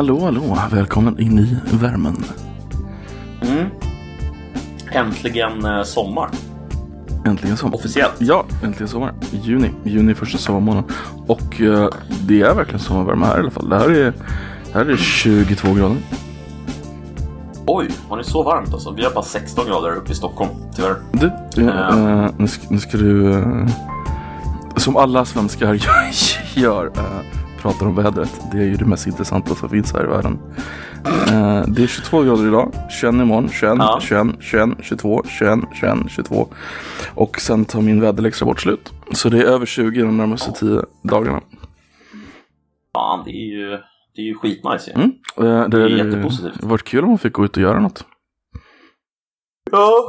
Hallå, hallå. Välkommen in i värmen. Mm. Äntligen eh, sommar. Äntligen sommar. Officiellt. Ja, äntligen sommar. Juni. Juni första sommarmånaden. Och eh, det är verkligen sommarvärme här i alla fall. Det här är, här är 22 grader. Oj, var det så varmt alltså? Vi har bara 16 grader uppe i Stockholm, tyvärr. Du, eh, nu, ska, nu ska du, eh, som alla svenskar gör, eh, pratar om vädret. Det är ju det mest intressanta som finns här i världen. Eh, det är 22 grader idag, 21 imorgon, 21, Ja. 21, 21, 22, 21, 21, 22. Och sen tar min väderlekstra bort slut. Så det är över 20 de närmaste 10 dagarna. Fan, det är ju, det är ju skitnice ju. Mm. Eh, Det är hade jättepositivt. varit kul om man fick gå ut och göra något. Ja,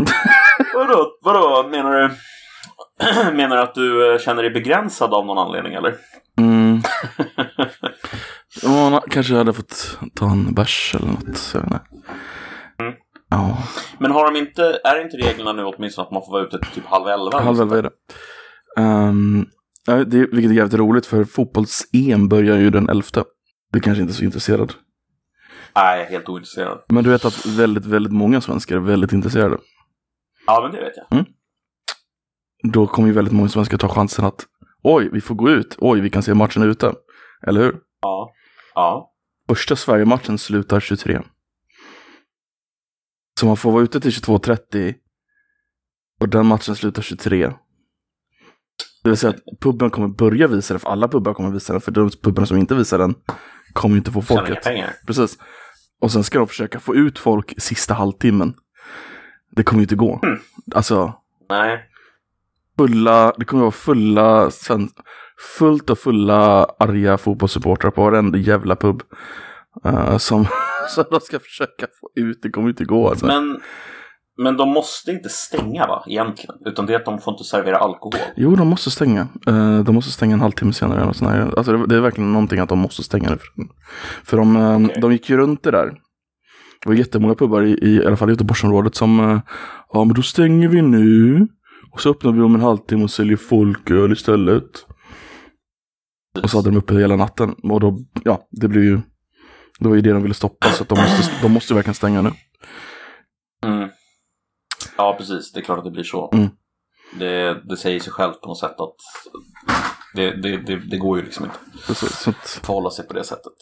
vadå? Vadå? Menar du, menar du att du eh, känner dig begränsad av någon anledning eller? Mm. Man kanske hade fått ta en bärs eller något. Jag vet inte. Mm. Ja, Men har de inte, är inte reglerna nu åtminstone att man får vara ute till typ halv elva? halv elva är det. Um, ja, det. Vilket är jävligt roligt för fotbolls-EM börjar ju den 11. Du kanske inte är så intresserad. Nej, jag är helt ointresserad. Men du vet att väldigt, väldigt många svenskar är väldigt intresserade. Ja, men det vet jag. Då kommer ju väldigt många svenskar ta chansen att oj, vi får gå ut. Oj, vi kan se matchen ute. Eller hur? Ja. Ja. Första Sverige-matchen slutar 23. Så man får vara ute till 22.30 och den matchen slutar 23. Det vill säga att puben kommer börja visa den, för alla pubbar kommer visa den, för de pubbarna som inte visar den kommer ju inte få folket. Precis. Och sen ska de försöka få ut folk sista halvtimmen. Det kommer ju inte gå. Mm. Alltså, Nej. Fulla, det kommer vara fulla, sven, fullt och fulla arga fotbollssupportrar på varenda jävla pub. eh, som, som de ska försöka få ut, det kommer inte gå alltså. Men, men de måste inte stänga va, egentligen? Utan det är att de får inte servera alkohol. Jo, de måste stänga. Eh, de måste stänga en halvtimme senare. Eller något sånt här. Alltså, det, det är verkligen någonting att de måste stänga nu. För, för de, eh, Okej. de gick ju runt det där. Det var jättemånga pubbar i, i, i alla fall i Göteborgsområdet som, eh, ja men då stänger vi nu. Och så öppnar vi om en halvtimme och säljer folköl istället. Och så hade de uppe hela natten. Och då, ja, det blev ju, det var ju det de ville stoppa. Så att de måste, de måste verkligen stänga nu. Mm. Ja, precis. Det är klart att det blir så. Mm. Det, det säger sig självt på något sätt att det, det, det, det går ju liksom inte Precis, så att, att förhålla sig på det sättet.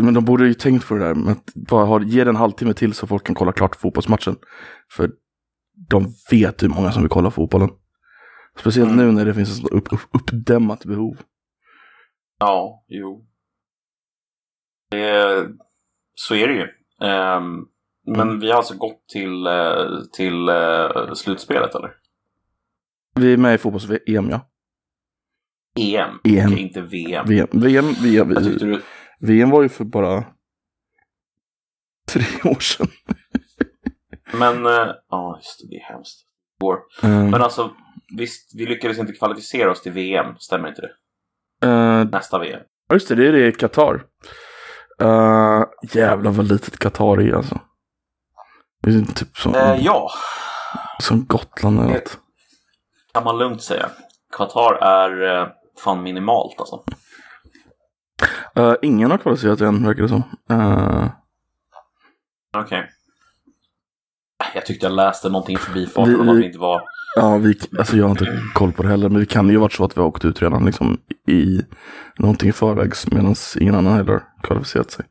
Men de borde ju tänkt på det där med att bara ha, ge den en halvtimme till så folk kan kolla klart fotbollsmatchen. För de vet hur många som vill kolla fotbollen. Speciellt Mm. nu när det finns ett upp, upp, uppdämmat behov. Ja, jo. Det, så är det ju. Ehm, men Mm. vi har alltså gått till, eh, till eh, slutspelet, eller? Vi är med i fotbolls-EM ja. EM, EM. Okej, inte VM. VM, VM, VM, tyckte du... VM var ju för bara tre år sedan. Men, eh, ja, just det, det är hemskt. Um, Men alltså, visst, vi lyckades inte kvalificera oss till VM, stämmer inte det? uh, Nästa VM. just det, det är det i Qatar. Uh, jävlar vad litet Qatar är alltså. Det är typ som, Eh, ja, som Gotland eller något. kan man lugnt säga. Qatar är eh, fan minimalt alltså. Uh, ingen har kvalificerat än, verkar det som. Uh, Okej. Jag tyckte jag läste någonting i förbifarten Vi- om att det inte var... ja, vi, alltså jag har inte koll på det heller, men det kan ju varit så att vi har åkt ut redan liksom i någonting i förvägs medan ingen annan heller kvalificerat sig.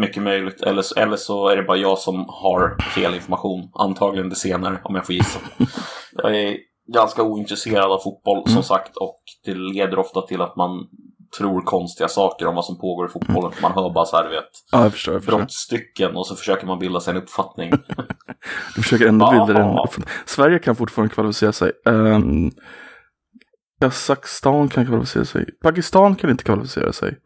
Mycket möjligt. Eller, så- eller så är det bara jag som har fel information. Antagligen det senare, om jag får gissa. Jag är ganska ointresserad av fotboll, Mm. som sagt. Och det leder ofta till att man tror konstiga saker om vad som pågår i fotbollen. För man hör bara så här, du vet, Ja, jag förstår. Jag förstår. brottstycken och så försöker man bilda sig en uppfattning. Du försöker ändå bilda den. Sverige kan fortfarande kvalificera sig. Um, Kazakstan kan kvalificera sig. Pakistan kan inte kvalificera sig.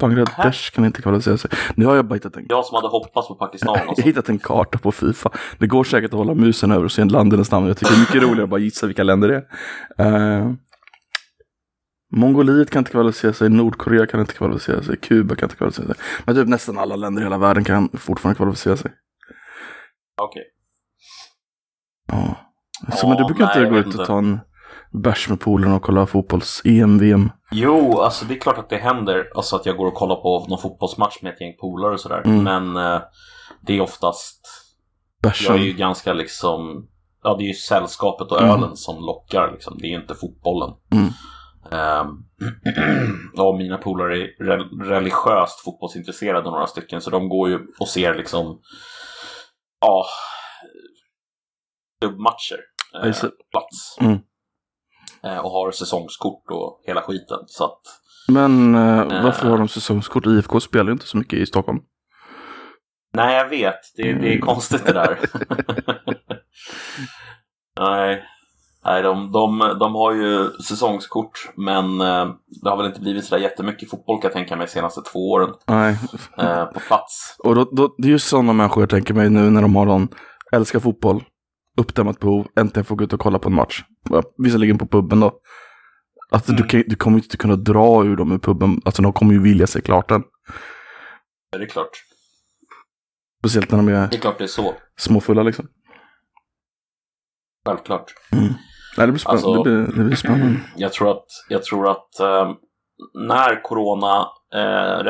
Bangladesh kan inte kvalificera sig. Nu har jag bara hittat en, Jag som hade hoppats på Pakistan. jag har Alltså. hittat en karta på Fifa. Det går säkert att hålla musen över och se ländernas namn. Jag tycker det är mycket roligare att bara gissa vilka länder det är. Uh, Mongoliet kan inte kvalificera sig, Nordkorea kan inte kvalificera sig, Kuba kan inte kvalificera sig. Men typ nästan alla länder i hela världen kan fortfarande kvalificera sig. Okej. Ja. Så men du brukar nej, inte gå ut och ta en bärs med polarna och kolla fotbolls-EM, VM. Jo, alltså det är klart att det händer. Alltså att jag går och kollar på någon fotbollsmatch med ett gäng polare och sådär. Mm. Men eh, det är oftast, Bärsen. jag är ju ganska liksom, ja det är ju sällskapet och Mm. ölen som lockar liksom. Det är ju inte fotbollen. Mm. Ehm, och mina polare är re- religiöst fotbollsintresserade några stycken så de går ju och ser liksom ja klubbmatcher eh, på plats. Mm. Eh, och har säsongskort och hela skiten. Så att, Men eh, Eh. varför har de säsongskort? IFK spelar ju inte så mycket i Stockholm. nej jag vet, det, det är Mm. konstigt det där. nej, nej de, de, de har ju säsongskort men eh, det har väl inte blivit sådär jättemycket fotboll kan jag tänka mig de senaste två åren Nej. eh, på plats. Och då, då, det är just sådana människor jag tänker mig nu när de har någon, älskar fotboll, uppdämmat behov, äntligen får gå ut och kolla på en match. Vissa ligger på puben då. Du, Mm. kan, du kommer ju inte kunna dra ur dem ur puben, alltså de kommer ju vilja se klart den. Det är klart. Speciellt när de är Det är klart det är så. småfulla liksom. Självklart. Nej, det blir spännande. Alltså- det, blir, det blir spännande. Jag tror att, jag tror att eh, när corona eh,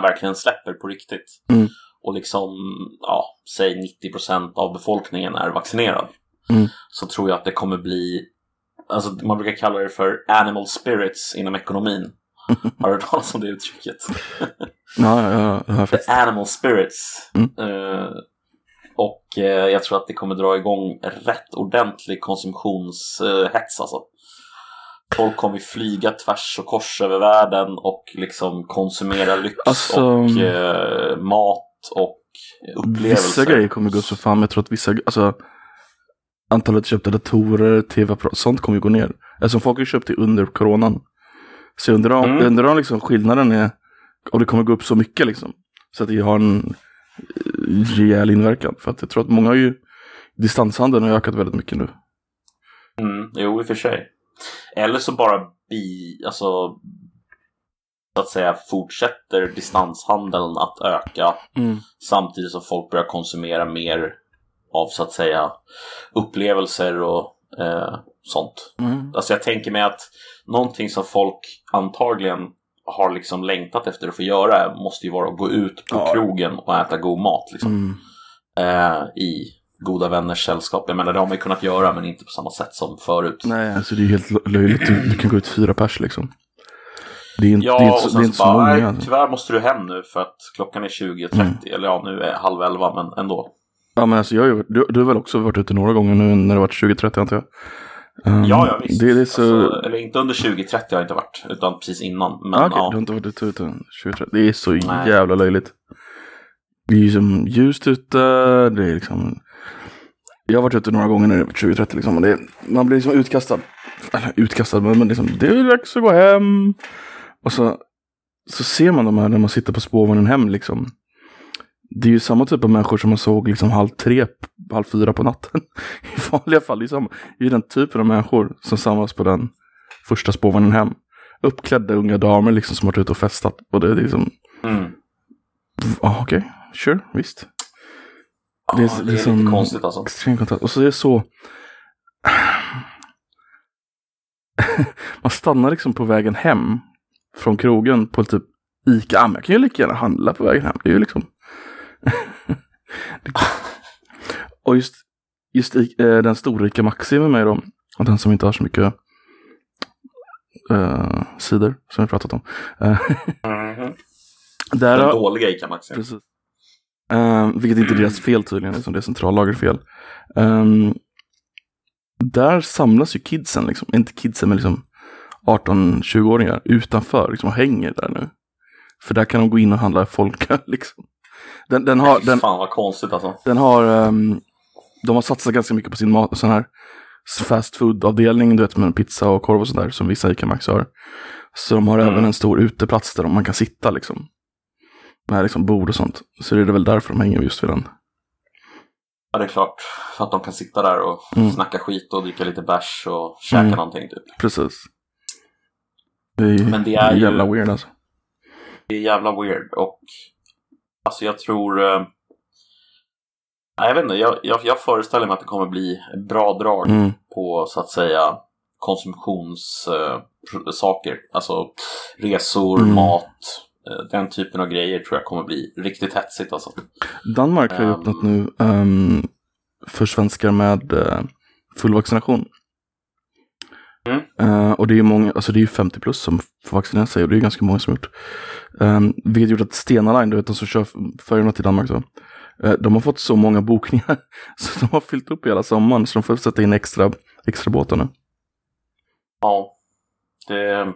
verkligen släpper på riktigt Mm. och liksom, ja, säg 90% av befolkningen är vaccinerad Mm. så tror jag att det kommer bli, alltså man brukar kalla det för animal spirits inom ekonomin. Har du hört talas om det uttrycket? Ja, ja, ja, The animal spirits. Mm. Eh, och eh, jag tror att det kommer dra igång rätt ordentlig konsumtionshets alltså. Folk kommer flyga tvärs och kors över världen och liksom konsumera lyx Alltså- och eh, mat och upplevelser. Vissa grejer kommer gå upp så fan, men jag tror att vissa, alltså antalet köpta datorer, tv-apparater, sånt kommer ju gå ner. Alltså folk har köpt det under coronan. Så jag undrar om, Mm. undrar om liksom skillnaden är, om det kommer gå upp så mycket liksom. Så att det har en rejäl inverkan. För att jag tror att många har ju, distanshandeln har ökat väldigt mycket nu. Mm, jo, i och för sig. Eller så bara bi, alltså så att säga fortsätter distanshandeln att öka samtidigt som folk börjar konsumera mer av så att säga upplevelser och eh, sånt. Mm. Alltså jag tänker mig att någonting som folk antagligen har liksom längtat efter att få göra måste ju vara att gå ut på Ja. krogen och äta god mat liksom, Mm. eh, i goda vänners sällskap. Jag menar det har man ju kunnat göra men inte på samma sätt som förut. Nej, alltså det är ju helt löjligt. Du, du kan gå ut fyra pers liksom. Det är inte, Ja, det är inte, och så- det sen är så, inte så bara, många. nej, Alltså. tyvärr måste du hem nu för att klockan är 20.30. Mm. Eller ja, nu är halv elva, men ändå. Ja, men alltså jag du, du har väl också varit ute några gånger nu när det varit 2030 antar jag? Um, Ja, ja visst. Det, det är så... alltså, eller inte under 20.30 har jag inte varit, utan precis innan. Men ah, okej, ja. du har inte varit ute utan 2030. Det är så Nej. jävla löjligt. Det är ju som ljust ute, det är liksom... Jag har varit ute några gånger var 2030 liksom. Och det, man blir liksom utkastad. Eller utkastad, men men liksom, det är dags att gå hem. Och så, så ser man de här när man sitter på spårvagnen hem liksom. Det är ju samma typ av människor som man såg liksom halv tre, halv fyra på natten. I vanliga fall, det är, samma, det är den typen av människor som samlas på den första spårvagnen hem. Uppklädda unga damer liksom som har varit ute och festat. Och det är liksom, Mm. ja okej, sure, visst. Ja, Det det är- det är lite som- konstigt alltså. Extrem kontrast. Och så är det så... Man stannar liksom på vägen hem från krogen på typ Ica. Ah, men jag kan ju lika gärna handla på vägen hem. Det är ju liksom... och just, just i, eh, den stora Ica Maxi med mig då. Och den som inte har så mycket eh, sidor som vi pratat om. Eh, Mhm. där Den dåliga ICA Maxi. Precis. Um, vilket inte är deras fel tydligen, eftersom det är centrallagerfel. Um, där samlas ju kidsen, liksom. inte kidsen men liksom 18-20-åringar utanför liksom, och hänger där nu. För där kan de gå in och handla folköl liksom. Den, den har, den, Fan vad konstigt alltså. den har, ehm, de har satsat ganska mycket på sin mat, sån här fast food-avdelning, du vet med pizza och korv och sådär som vissa ICA Max har. Så de har Mm. även en stor uteplats där man kan sitta liksom. Med liksom bord och sånt. Så det är väl därför de hänger just vid den. Ja, det är klart. För att de kan sitta där och Mm. snacka skit och dricka lite bärs och käka Mm. någonting typ. Precis. Det är, Men det är ju- jävla weird alltså. Det är jävla weird och alltså jag tror eh, jag vet inte, jag, jag, jag föreställer mig att det kommer bli bra drag Mm. på så att säga konsumtionssaker. alltså resor, Mm. mat, eh, den typen av grejer tror jag kommer bli riktigt hetsigt alltså. Danmark har ju Ehm. öppnat nu ehm, för svenskar med uh, full vaccination. Mm. Eh, och det är ju många, alltså det är ju 50 plus som får vaccinera sig och det är ju ganska många som har gjort. Um, vilket gjort att Stena Line, du vet de som kör färjorna till Danmark så. eh, de har fått så många bokningar så de har fyllt upp hela sommaren så de får sätta in extra, extra båtar nu. Ja, det,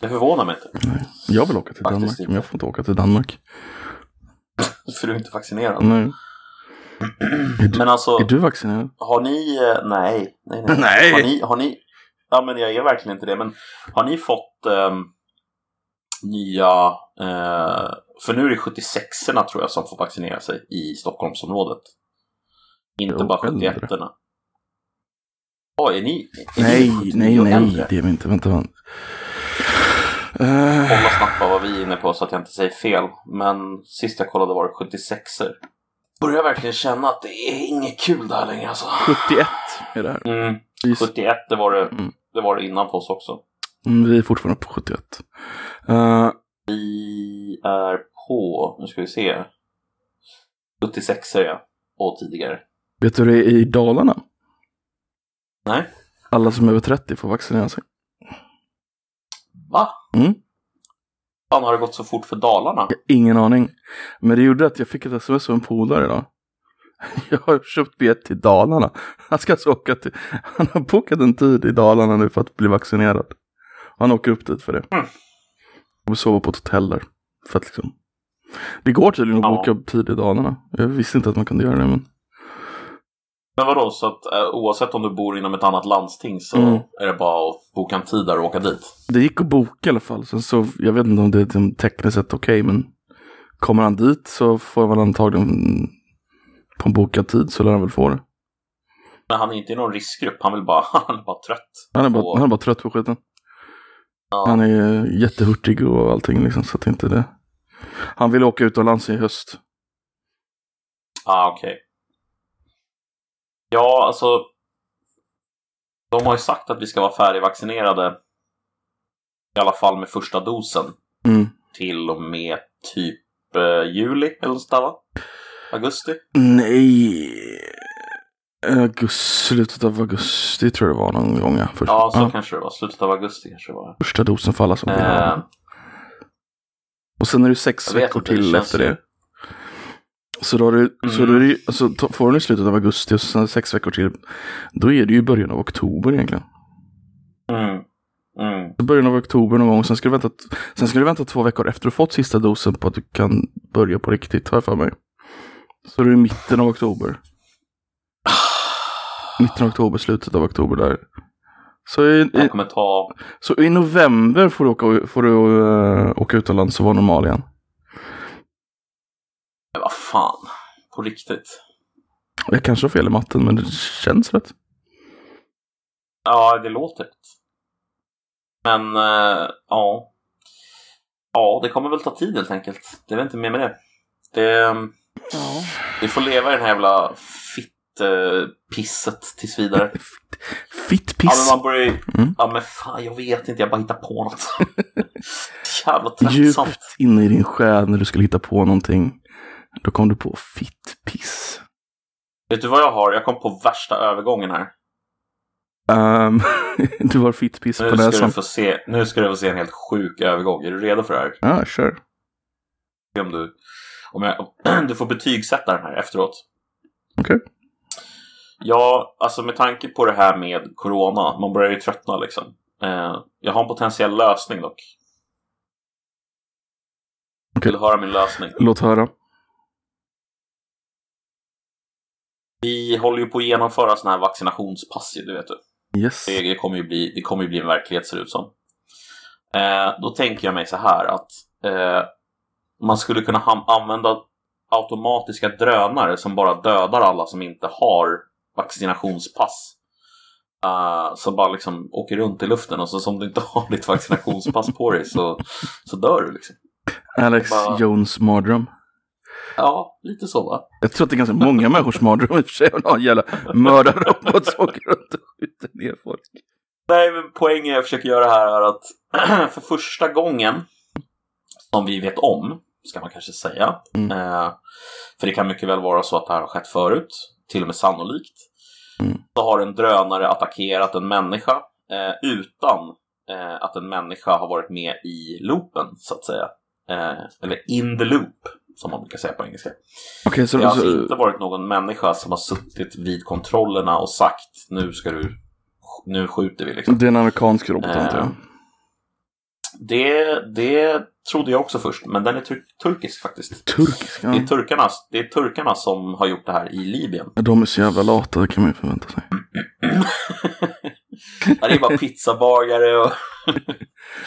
det förvånar mig inte. Jag vill åka till Faktiskt Danmark, inte. men jag får inte åka till Danmark. För du är inte vaccinerad. Nej. Är du, Men alltså, är du vaccinerad? har ni... eh, Nej, nej, nej. Nej. Har ni, har ni... Ja, men jag är verkligen inte det. Men har ni fått ehm, nya... eh, för nu är det 76orna tror jag som får vaccinera sig i Stockholmsområdet. Inte Jo, bara äldre. 71orna. Oj, är ni... Är Nej, ni 79 nej, nej, äldre? det är vi inte. Vänta, vänta. Eh, Kolla snabbt bara vad vi är inne på så att jag inte säger fel. Men sist jag kollade var det 76er. Börjar verkligen känna att det är inget kul där längre alltså. 71 är det här. Mm, 71 det var det, Mm. det var det innan på oss också. mm, vi är fortfarande på 71. Eh, Vi är på, nu ska vi se. 76 är jag. Och tidigare. vet du hur det är i Dalarna? Nej. Alla som är över 30 får vaccinera sig. Va? Mm. Fan har det gått så fort för Dalarna? Ingen aning. Men det gjorde att jag fick ett sms av en polare idag. Jag har köpt biljett till Dalarna. Han ska alltså åka till... Han har bokat en tid i Dalarna nu för att bli vaccinerad. Han åker upp dit för det. Mm. Och sover på ett hotell där. För att liksom... Det går tydligen att Ja. boka tid i Dalarna. Jag visste inte att man kunde göra det men... Men vadå, så att eh, oavsett om du bor inom ett annat landsting så Mm. är det bara att boka en tid där och åka dit? Det gick att boka i alla fall. Sen så, jag vet inte om det är liksom tekniskt sett okej men kommer han dit så får han antagligen på en bokad tid så lär han väl få det. Men han är inte i någon riskgrupp, han vill bara, han är bara trött. Han är bara, på- han är bara trött på skiten. Ja. Han är jättehurtig och allting liksom så att det inte det. Han vill åka utomlands i höst. Ah, okej. Ja, alltså. De har ju sagt att vi ska vara färdigvaccinerade. I alla fall med första dosen. Mm. Till och med typ eh, juli eller något sånt där, va? Augusti? Nej. Augusti, slutet av augusti tror jag det var någon gång. Ja, Först, Ja, så ja, kanske det var. Slutet av augusti kanske det var. första dosen för alla som vill Eh. Och sen är det sex veckor inte, det till efter det. Så då, är det, så Mm. då är det, alltså, får du den i slutet av augusti och sen sex veckor till. Då är det ju början av oktober egentligen. mm, mm. Början av oktober någon gång. Sen ska, du vänta, sen ska du vänta två veckor efter du fått sista dosen på att du kan börja på riktigt, har jag för mig. Så det är mitten av oktober. Mitten av oktober, slutet av oktober där. Så i, i, ta... så i november får du åka, får du, uh, åka utomlands och vara normal igen. Men vad fan. På riktigt. Jag kanske har fel i matten, men det känns rätt. Ja, det låter rätt. Men, eh, ja. Ja, det kommer väl ta tid helt enkelt. Det är väl inte mer med det. det Vi får leva i den här jävla fitt-pisset tills vidare. Fitt Ja, men man börjar ju... Mm. Ja, men fan, jag vet inte. Jag bara hittar på något. Jävla tröttsamt. Djupt inne i din själ när du skulle hitta på någonting. Då kom du på fitt piss. Vet du vad jag har? Jag kom på värsta övergången här. Ehm, du har fitt piss på Nu ska, näsan. du få se, nu ska du få se en helt sjuk övergång. Är du redo för det här? Ja, kör. Se Om du, om jag, du får betygsätta den här efteråt. Okej. Ja, alltså med tanke på det här med Corona, man börjar ju tröttna liksom. Eh, jag har en potentiell lösning dock. Okej. Vill du höra min lösning? Låt höra. Vi håller ju på att genomföra sådana här vaccinationspass det vet du. Yes. Det, det, kommer ju bli, det kommer ju bli en verklighet ser det ut som. Eh, då tänker jag mig så här att eh, man skulle kunna använda automatiska drönare som bara dödar alla som inte har vaccinationspass. Eh, som bara liksom åker runt i luften och så som du inte har ditt vaccinationspass på dig så, så dör du liksom. Alex Bara- Jones mardröm. Ja, lite så va? Jag tror att det är ganska många människors mardröm i och för sig. en jävla mördarrobot som åker runt och skjuter ner folk. Nej, men poängen jag försöker göra här är att för första gången som vi vet om, ska man kanske säga, Mm. eh, för det kan mycket väl vara så att det här har skett förut, till och med sannolikt, Mm. så har en drönare attackerat en människa eh, utan eh, att en människa har varit med i loopen, så att säga. Eh, eller in the loop, som man brukar säga på engelska. Okej, så, Det har alltså så inte varit någon människa som har suttit vid kontrollerna och sagt nu ska du, nu skjuter vi liksom. det är en amerikansk robot Eh, antar jag. Det, det trodde jag också först, men den är tur- turkisk faktiskt. Turkisk, ja. Det, är turkarna, det är turkarna som har gjort det här i Libyen. De är så jävla lata, det kan man ju förvänta sig. Ja, det är bara pizzabagare och...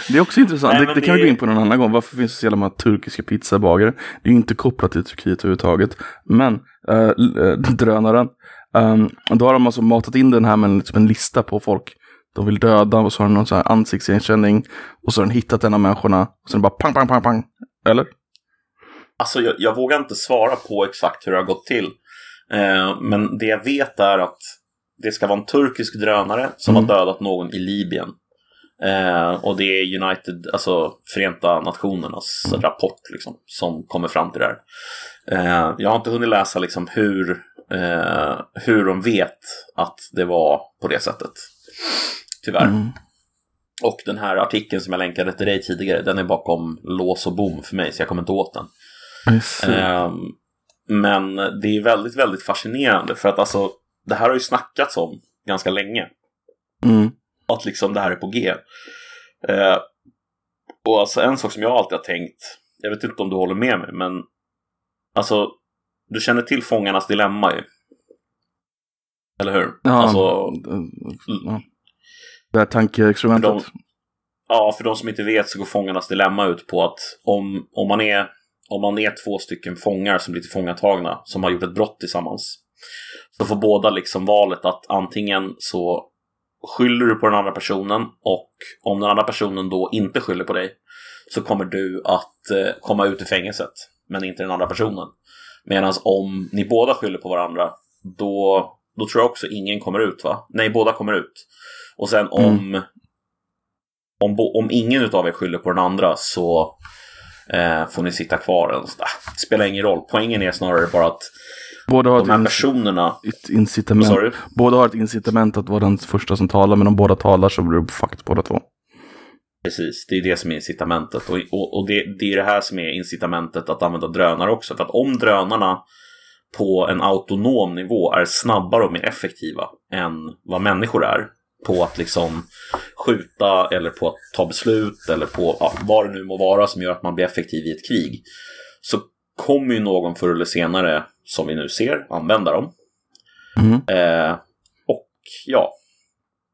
Det är också intressant, Nej, det, det kan vi gå in på någon annan gång. Varför finns det så jävla många turkiska pizzabagare? Det är ju inte kopplat till Turkiet överhuvudtaget. Men äh, drönaren, ehm, då har de alltså matat in den här med liksom en lista på folk de vill döda och så har de någon sån här ansiktsigenkänning och så har den hittat en av människorna och sen bara pang, pang, pang, pang. Eller? Alltså, jag, jag vågar inte svara på exakt hur det har gått till. Eh, men det jag vet är att det ska vara en turkisk drönare som Mm. har dödat någon i Libyen. Eh, och det är United, alltså Förenta Nationernas Mm. rapport liksom, som kommer fram till det här. Eh, jag har inte hunnit läsa liksom, hur, eh, hur de vet att det var på det sättet. Tyvärr. Mm. Och den här artikeln som jag länkade till dig tidigare, den är bakom lås och bom för mig, så jag kommer inte åt den. Ehm, men det är väldigt, väldigt fascinerande för att alltså, det här har ju snackats om ganska länge. Mm. Att liksom det här är på G. Eh, och alltså en sak som jag alltid har tänkt, jag vet inte om du håller med mig, men alltså, du känner till Fångarnas dilemma ju. Eller hur? Ja, Alltså, ja. Det här tankeexperimentet. De- Ja, för de som inte vet så går Fångarnas dilemma ut på att om, om, man är, om man är två stycken fångar som blir tillfångatagna som har gjort ett brott tillsammans så får båda liksom valet att antingen så skyller du på den andra personen och om den andra personen då inte skyller på dig så kommer du att eh, komma ut ur fängelset men inte den andra personen. Medan om ni båda skyller på varandra då, då tror jag också ingen kommer ut va? Nej, båda kommer ut. Och sen om om, bo- om ingen utav er skyller på den andra så eh, får ni sitta kvar. Ah, det spelar ingen roll. Poängen är snarare bara att Båda har de här personerna... ett incitament. Du? Båda har ett incitament att vara den första som talar, men om båda talar så blir det fucked båda två. Precis, det är det som är incitamentet. Och, och, och det, det är det här som är incitamentet att använda drönare också. För att om drönarna på en autonom nivå är snabbare och mer effektiva än vad människor är på att liksom skjuta eller på att ta beslut eller på ja, vad det nu må vara som gör att man blir effektiv i ett krig så kommer ju någon förr eller senare, som vi nu ser, använda dem. Mm. Eh, och ja,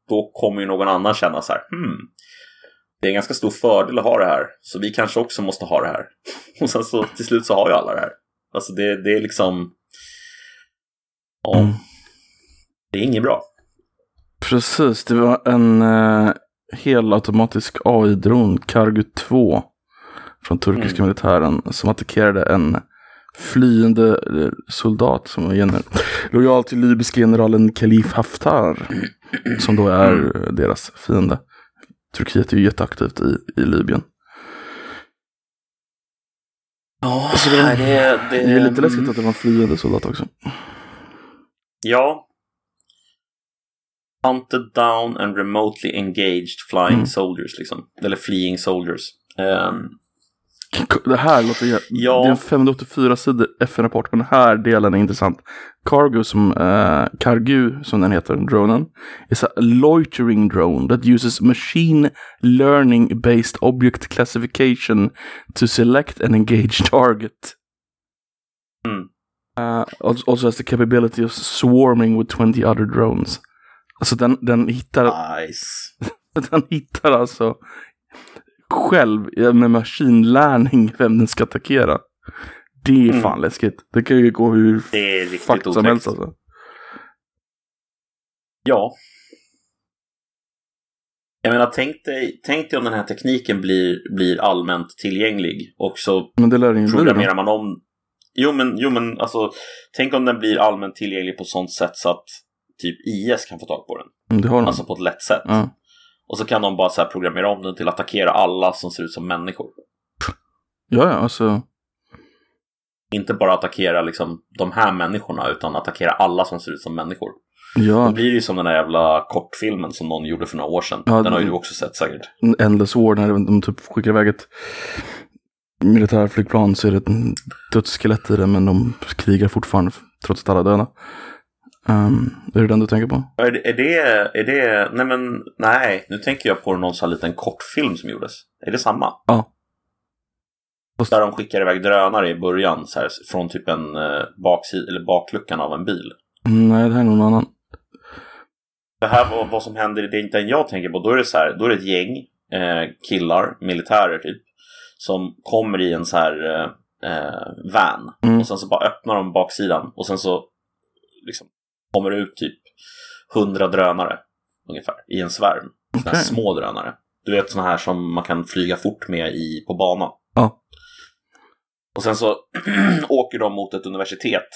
då kommer ju någon annan känna så här, hmm, det är en ganska stor fördel att ha det här, så vi kanske också måste ha det här. Och sen så till slut så har ju alla det här. Alltså det, det är liksom, ja, Mm. det är inget bra. Precis, det var en eh, helautomatisk AI-dron, Cargo 2, från turkiska Mm. militären, som attackerade en flyende eh, soldat som var lojal till libyske generalen Khalif Haftar, som då är Mm. deras fiende. Turkiet är ju jätteaktivt i, i Libyen. Ja, Alltså, det- det, Det är lite läskigt att det var en flyende soldat också. Ja. Hunted down and remotely engaged flying Mm. soldiers, liksom. Eller fleeing soldiers. Ehm, Det här låter jä- Ja. Det är en 584 sidor FN-rapport, men den här delen är intressant. Cargo som, eh, Cargu som den heter, dronen, is a loitering drone that uses machine learning based object classification to select and engage target. Mm. Uh, also has the capability of swarming with 20 other drones. Alltså den, den hittar nice. den hittar alltså själv med maskinlärning vem den ska attackera. Det är Mm. fan läskigt. Det kan ju gå hur Det är fucked som helst alltså. Ja. Jag menar, tänk dig, tänk dig om den här tekniken blir, blir allmänt tillgänglig och så Men det lär bli programmerar man om... Jo men, jo, men alltså, tänk om den blir allmänt tillgänglig på sånt sätt så att typ IS kan få tag på den. Mm, Det har den. Alltså på ett lätt sätt. ja. Och så kan de bara så här programmera om den till att attackera alla som ser ut som människor. Ja, ja, alltså. Inte bara attackera liksom de här människorna utan attackera alla som ser ut som människor. Då Ja, blir det ju som den där jävla kortfilmen som någon gjorde för några år sedan. Ja, den har ju du också sett säkert. Endless War, när de typ skickar iväg ett militärflygplan så är det ett dödsskelett i det, men de krigar fortfarande trots att alla är döda. Um, är det den du tänker på? Är det, är det, är det, nej men, nej, nu tänker jag på någon sån här liten kortfilm som gjordes. Är det samma? Ja. Fast- Där de skickar iväg drönare i början, så här, från typ en eh, baksid, eller bakluckan av en bil. Mm, nej, det här är någon annan. Det här var vad som händer det den jag tänker på. Då är det så här, då är det ett gäng eh, killar, militärer typ, som kommer i en så här eh, eh, van. Mm. Och sen så bara öppnar de baksidan och sen så liksom kommer det ut typ hundra drönare ungefär i en svärm. Såna här små drönare. Du vet såna här som man kan flyga fort med i, på banan. Ja. Och sen så åker de mot ett universitet.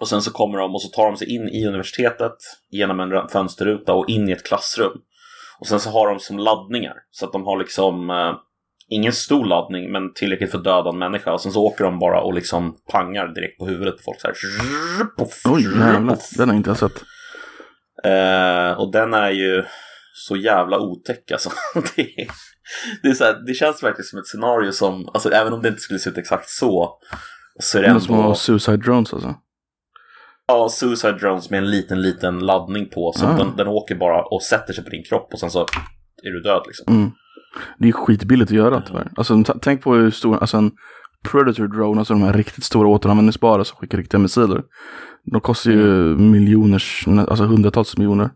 Och sen så kommer de och så tar de sig in i universitetet genom en fönsterruta och in i ett klassrum. Och sen så har de som laddningar. Så att de har liksom eh, ingen stor laddning men tillräckligt för att döda en människa. Och sen så åker de bara och liksom pangar direkt på huvudet på folk så här. Puff, Oj, jävlar. Den har inte jag sett. Eh, och den är ju så jävla otäck alltså. det, är, det, är så här, det känns verkligen som ett scenario som, alltså även om det inte skulle se ut exakt så, så är det Det är små ändå suicide drones alltså. ja, suicide drones med en liten, liten laddning på. Så Ah. den, den åker bara och sätter sig på din kropp och sen så är du död liksom. Mm. Det är skitbilligt att göra tyvärr. Alltså tänk på hur stor, alltså en Predator drone, alltså de här riktigt stora återanvändningsbara som skickar riktiga missiler. De kostar ju miljoners, alltså hundratals miljoner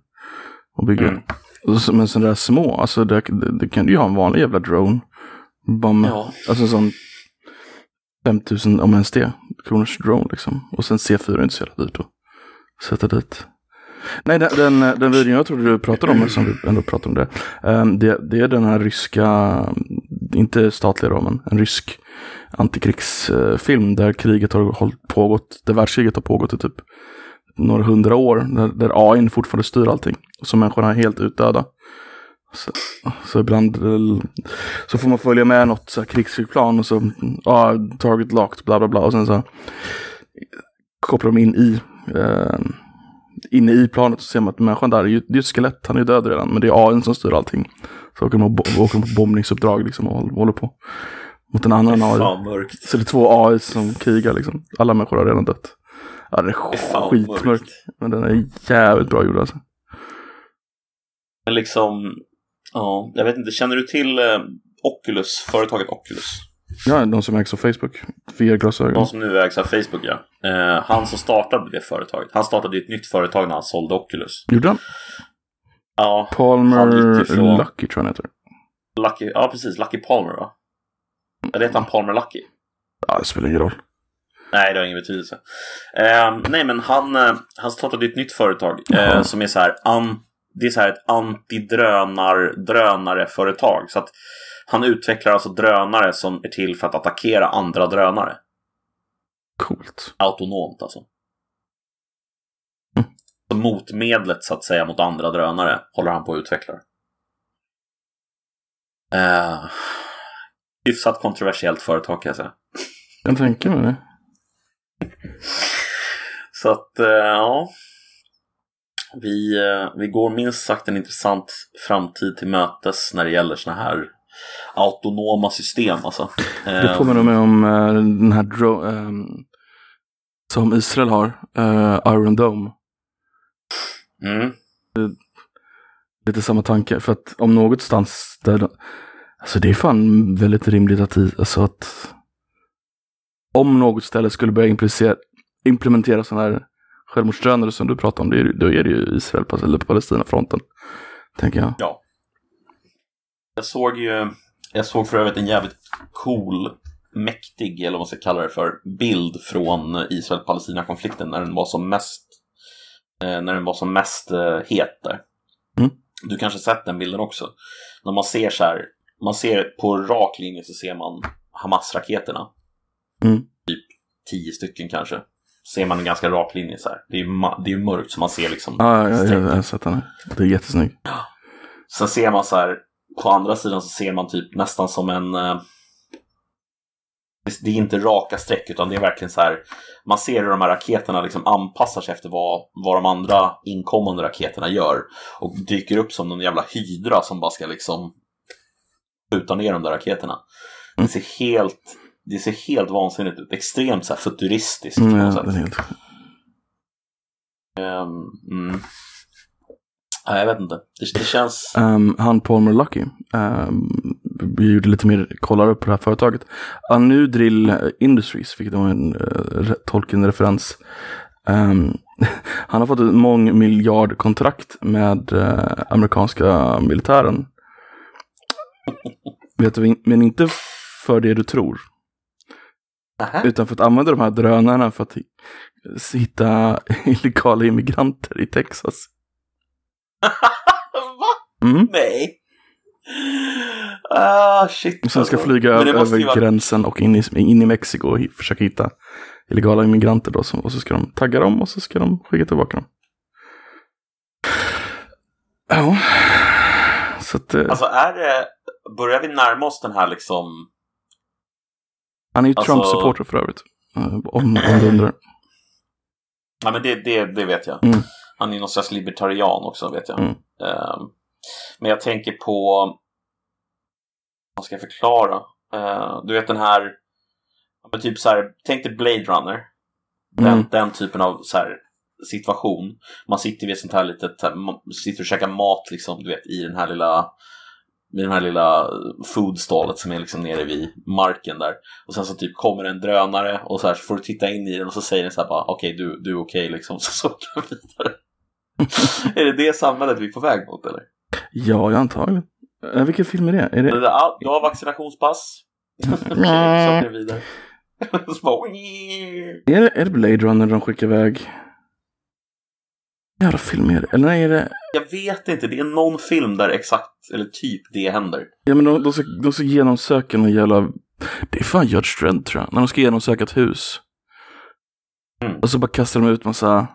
att bygga. Mm. Men sådana där små, alltså det, det, det kan du ju ha en vanlig jävla drone. Bara med, Ja. Alltså en sån 5000, om ens det, kronors drone liksom. Och sen C4 är inte så jävla dyrt att sätta dit. Nej, den, den, den videon jag trodde du pratade om, som vi ändå pratade om det, ehm, det, det är den här ryska, inte statliga då, men en rysk antikrigsfilm där kriget har pågått, där världskriget har pågått i typ några hundra år, där, där AI fortfarande styr allting. Så människorna är helt utdöda. Så, så ibland så får man följa med något så här, krigsflygplan och så, ja, target locked, bla bla bla. Och sen så kopplar de in i, eh, inne i planet och ser man att människan där, är ju, det är ju ett skelett, han är ju död redan, men det är AI som styr allting. Så åker de, bo- åker de på bombningsuppdrag liksom och håller, på. Mot en annan AI. Mörkt. Så det är två AI som krigar liksom. Alla människor har redan dött. Ja, det är skitmörkt. mörkt. Men den är jävligt bra gjord alltså. Men liksom, ja, jag vet inte, känner du till eh, Oculus, företaget Oculus? Ja, de som ägs av Facebook. VR-glasögon. De som nu ägs av Facebook ja. Eh, han som startade det företaget, han startade ett nytt företag när han sålde Oculus. Gjorde han? Ja, Palmer Han ifrån- Lucky tror jag han heter. Lucky, ja precis, Lucky Palmer va? Eller heter han Palmer Lucky? Ja, det spelar ingen roll. Nej, det har ingen betydelse. Eh, nej, men han, eh, han startade ett nytt företag eh, som är så här, an, det är så här ett antidrönar drönareföretag. Så att han utvecklar alltså drönare som är till för att attackera andra drönare. Coolt. Autonomt alltså. Mm. Så motmedlet så att säga mot andra drönare håller han på att utveckla. Eh, hyfsat kontroversiellt företag kan jag säga. Jag tänker mig det. Så att, eh, ja. Vi, eh, vi går minst sagt en intressant framtid till mötes när det gäller såna här autonoma system. Alltså. Det påminner mig om den här dro- ehm, som Israel har. eh, Iron Dome. mm, Lite samma tanke. För att om något stans där Alltså det är fan väldigt rimligt att, alltså att om något ställe skulle börja implementera, implementera sådana här självmordsdrönare som du pratar om, det är, då är det ju Israel eller Palestina-fronten. Tänker jag. ja. Jag såg ju, jag såg för övrigt en jävligt cool, mäktig, eller vad man ska kalla det för, bild från Israel-Palestina-konflikten när den var som mest, eh, när den var som mest eh, het där. Mm. Du kanske sett den bilden också. När man ser så här, man ser på rak linje så ser man Hamas-raketerna. Mm. Typ tio stycken kanske. Ser man en ganska rak linje så här. Det är ju det är mörkt så man ser liksom Ja, ja, ja, jag har sett den. Det är jättesnygg. Sen ser man så här, på andra sidan så ser man typ nästan som en eh, det är inte raka streck utan det är verkligen så här man ser hur de här raketerna liksom anpassar sig efter vad, vad de andra inkommande raketerna gör och dyker upp som någon jävla hydra som bara ska liksom skjuta ner de där raketerna. Det ser helt, det ser helt vansinnigt ut, extremt så futuristiskt. Mm, på ja, något sätt. helt... Ehm, mm. Nej, jag vet inte. Det, det känns... Um, han Palmer Lucky, um, vi gjorde lite mer, kollade på det här företaget. Anudrill Industries, vilket var en uh, Tolkien-referens. Um, han har fått ett mångmiljardkontrakt med uh, amerikanska militären. Vet du, men inte för det du tror. Nähä? Utan för att använda de här drönarna för att hitta illegala immigranter i Texas. Va? Mm. Nej. Ah, shit. Som ska alltså. flyga över vara- gränsen och in i, in i Mexiko och försöka hitta illegala immigranter då. Och så ska de tagga dem och så ska de skicka tillbaka dem. Ja. Så att, eh, Alltså är det... Börjar vi närma oss den här liksom... han är ju alltså- Trump-supporter för övrigt. Eh, Om, om du undrar. Ja men det, det, det vet jag. Mm. Han är ju någon slags libertarian också vet jag. Mm. Ehm, men jag tänker på... Vad ska jag förklara? Eh, du vet den här... Men typ så här, tänk dig Blade Runner. Den, Mm. den typen av så här, situation. Man sitter vid ett sånt här litet, så här, ma- sitter och käkar mat liksom, du vet, i den här lilla i den här lilla foodstallet som är liksom nere vid marken där. Och sen så typ kommer en drönare och så här så får du titta in i den och så säger den så här bara okej du, du är okej liksom. Så så vidare. är det det samhället vi är på väg mot eller? Ja, antagligen. Eh, vilken film är det? Är det... Ja, du har vaccinationspass. Så vidare. så bara, Är det, är det Blade Runner de skickar iväg? Jävla film är det? Eller nej, är det... Jag vet inte, det är någon film där exakt, eller typ det händer. Ja men de, de, ska, de ska genomsöka någon jävla... Det är fan Judge Dredd tror jag. När de ska genomsöka ett hus. Mm. Och så bara kastar de ut massa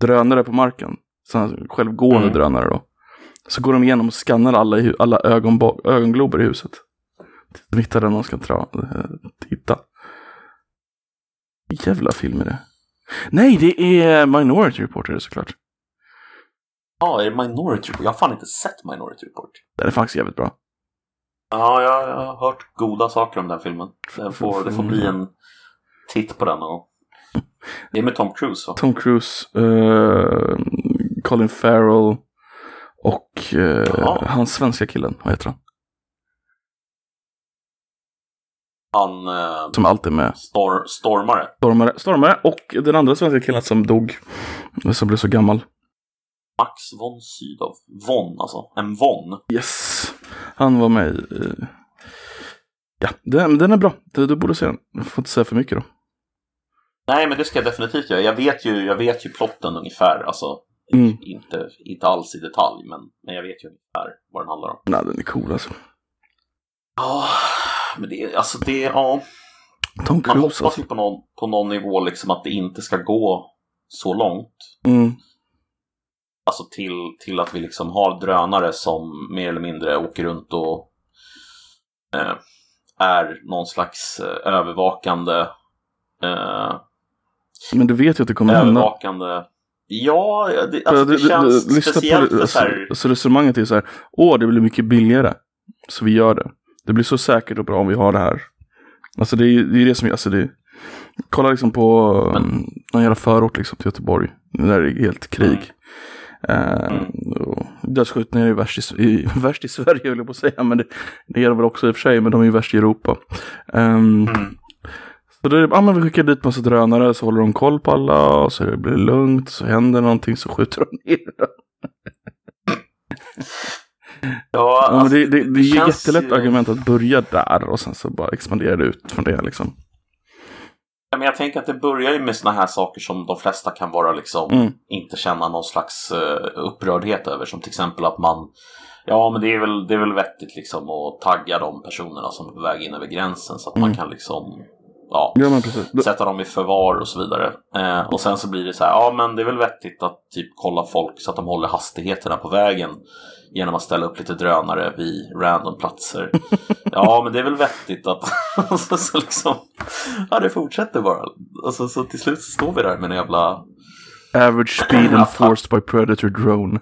drönare på marken. Sådana självgående Mm. drönare då. Så går de igenom och skannar alla, i, alla ögonglober i huset. De hittar den de ska tra, eh, titta. Jävla film är det. Nej, det är Minority Report är det såklart. Ja, är det Minority Report? Jag har fan inte sett Minority Report. Den är faktiskt jävligt bra. Ja, jag, jag har hört goda saker om den filmen. Det får, det får bli en titt på den gång. Det är med Tom Cruise va? Tom Cruise, eh, Colin Farrell och eh, hans svenska killen, vad heter han? Han eh, Som alltid är med. stor, stormare. Stormare, Stormare och den andra svenska killen som dog. Som blev så gammal. Max von Sydow. Von alltså. En von. Yes, han var med i... eh, Ja, den, den är bra. Du, du borde se den. Jag får inte säga för mycket då. Nej, men det ska jag definitivt göra. Jag vet ju, jag vet ju plotten ungefär. Alltså, Mm. inte, inte alls i detalj, men, men jag vet ju ungefär vad den handlar om. Nej, den är cool alltså. Ja, men det är alltså det, ja. Tom Man Cruise hoppas alltså. ju på någon, på någon nivå liksom att det inte ska gå så långt. Mm. Alltså till, till att vi liksom har drönare som mer eller mindre åker runt och eh, är någon slags eh, övervakande eh, Men du vet ju att det kommer hända. Ja, det, alltså, det du- känns lyssna speciellt det. för så här, alltså resonemanget är så här. Åh, det blir mycket billigare. Så vi gör det. Det blir så säkert och bra om vi har det här. Alltså det är det, är det som alltså det Kolla liksom på Men- um, någon jävla förort liksom till Göteborg. Där det är helt krig. Eh, Mm. Dödsskjutningar är ju värst i, i, värst i Sverige höll jag på att säga. Men det, det är det väl också i och för sig. Men de är ju värst i Europa. Ehm, mm, så då är det, ja men vi skickar dit massa drönare så håller de koll på alla och så blir det lugnt. Så händer någonting så skjuter de ner dem. ja, Ja, men alltså, det, det, det är jättelätt ju- argument att börja där och sen så bara expandera det ut från det liksom. Ja, men jag tänker att det börjar ju med såna här saker som de flesta kan vara liksom Mm. inte känna någon slags eh, upprördhet över. Som till exempel att man Ja men det är väl, det är väl vettigt liksom att tagga de personerna som är på väg in över gränsen så att man Mm. kan liksom ja, Ja, sätta dem i förvar och så vidare. Eh, och sen så blir det så här, ja men det är väl vettigt att typ kolla folk så att de håller hastigheterna på vägen genom att ställa upp lite drönare vid random platser. ja men det är väl vettigt att, så, så liksom, ja det fortsätter bara. Och så, så till slut så står vi där med en jävla Average speed enforced by predator drone.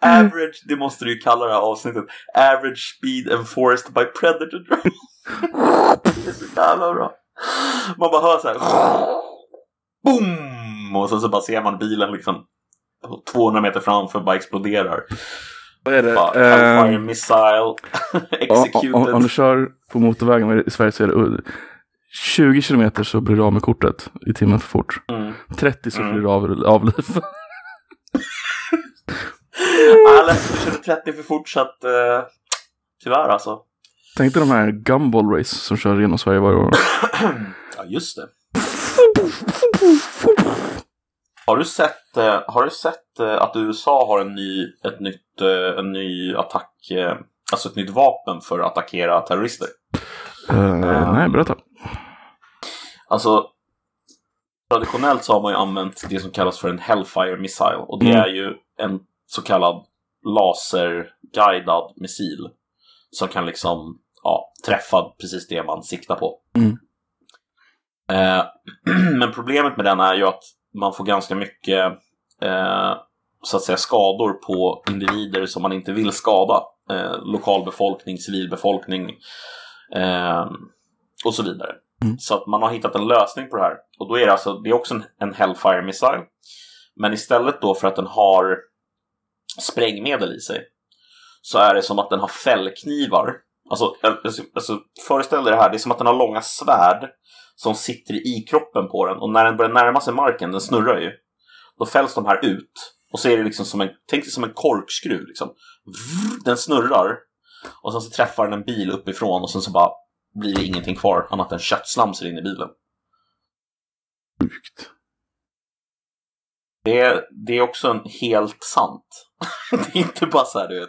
average, det måste du ju kalla det här avsnittet, average speed enforced by predator drone. jävla bra. Man bara hör så här. Boom! Och sen så bara ser man bilen liksom 200 meter framför bara exploderar. Vad är det? Eh, Hellfire missile om, executed. om, om du kör på motorvägen i Sverige så är det uh, 20 kilometer så blir du av med kortet i timmen för fort. Mm. 30 så Mm. blir du av, av liv. Jag läste körde 30 för fort så att eh, tyvärr alltså. Tänk dig de här gumball race som kör genom Sverige varje år. Ja just det. Har du sett, eh, har du sett eh, att USA har en ny, ett nytt, eh, en ny attack, alltså ett nytt vapen för att attackera terrorister? Eh, nej, berätta. Alltså traditionellt så har man ju använt det som kallas för en Hellfire missile och det Mm. är ju en så kallad laserguidad missil som kan liksom ja, träffa precis det man siktar på. Mm. Eh, men problemet med den är ju att man får ganska mycket eh, så att säga skador på individer som man inte vill skada. Eh, lokalbefolkning, civilbefolkning eh, och så vidare. Mm. Så att man har hittat en lösning på det här. Och då är det alltså, det är också en, en Hellfire missile. Men istället då för att den har sprängmedel i sig så är det som att den har fällknivar. Alltså, alltså, föreställ dig det här, det är som att den har långa svärd som sitter i kroppen på den och när den börjar närma sig marken, den snurrar ju, då fälls de här ut och så är det liksom som en, tänk dig som en korkskruv liksom. Den snurrar och sen så träffar den en bil uppifrån och sen så bara blir det ingenting kvar annat än köttslamsor in i bilen. Sjukt. Det det är också en helt sant. det är inte bara så här, du vet.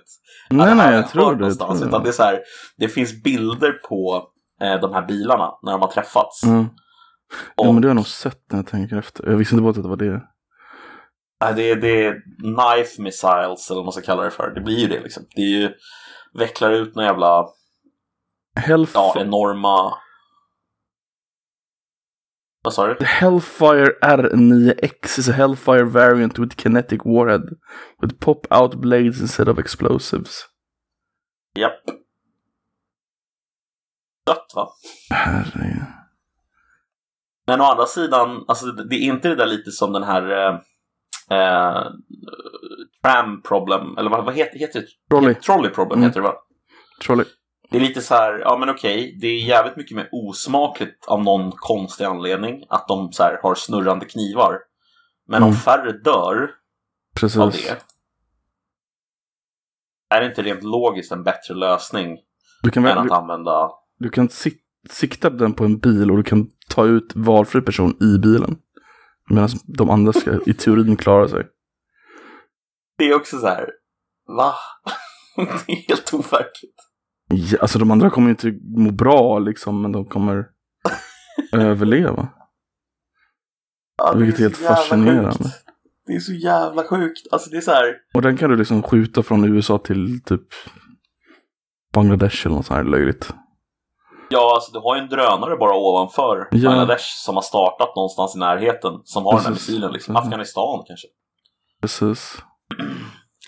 Nej, nej, jag tror det. någonstans, Jag tror Utan det. är så här, det finns bilder på eh, de här bilarna när de har träffats. Mm. Ja, Och- men det har jag nog sett när jag tänker efter. Jag visste inte bara att det var det. Nej, det, är, det är knife missiles eller vad man ska kalla det för. Det blir ju det liksom. Det är ju, vecklar ut några jävla, Hellf- ja, enorma... Vad sa du? Hellfire R9X is a Hellfire variant with kinetic warhead. With pop-out blades instead of explosives. Japp. Dött va? Herregud. Men å andra sidan, alltså det är inte det där lite som den här eh, eh, tram problem, eller vad, vad heter, heter det? Trolley. Trolley problem Mm. heter det va? Trolley. Det är lite så här, ja men okej, det är jävligt mycket mer osmakligt av någon konstig anledning att de så här har snurrande knivar. Men om Mm. färre dör Precis. av det, är det inte rent logiskt en bättre lösning Du kan, än att du, använda... du kan sik- sikta den på en bil och du kan ta ut valfri person i bilen. Medan de andra ska i teorin klara sig. Det är också så här, va? det är helt overkligt. Ja, alltså de andra kommer ju inte må bra liksom, men de kommer överleva. Ja, Vilket är så helt fascinerande. sjukt. Det är så jävla sjukt. Alltså det är så här, Och den kan du liksom skjuta från USA till typ Bangladesh eller något sånt här löjligt. ja alltså du har ju en drönare bara ovanför Ja. Bangladesh som har startat någonstans i närheten. Som har den här Precis. missilen liksom. Mhm. Afghanistan kanske. Precis.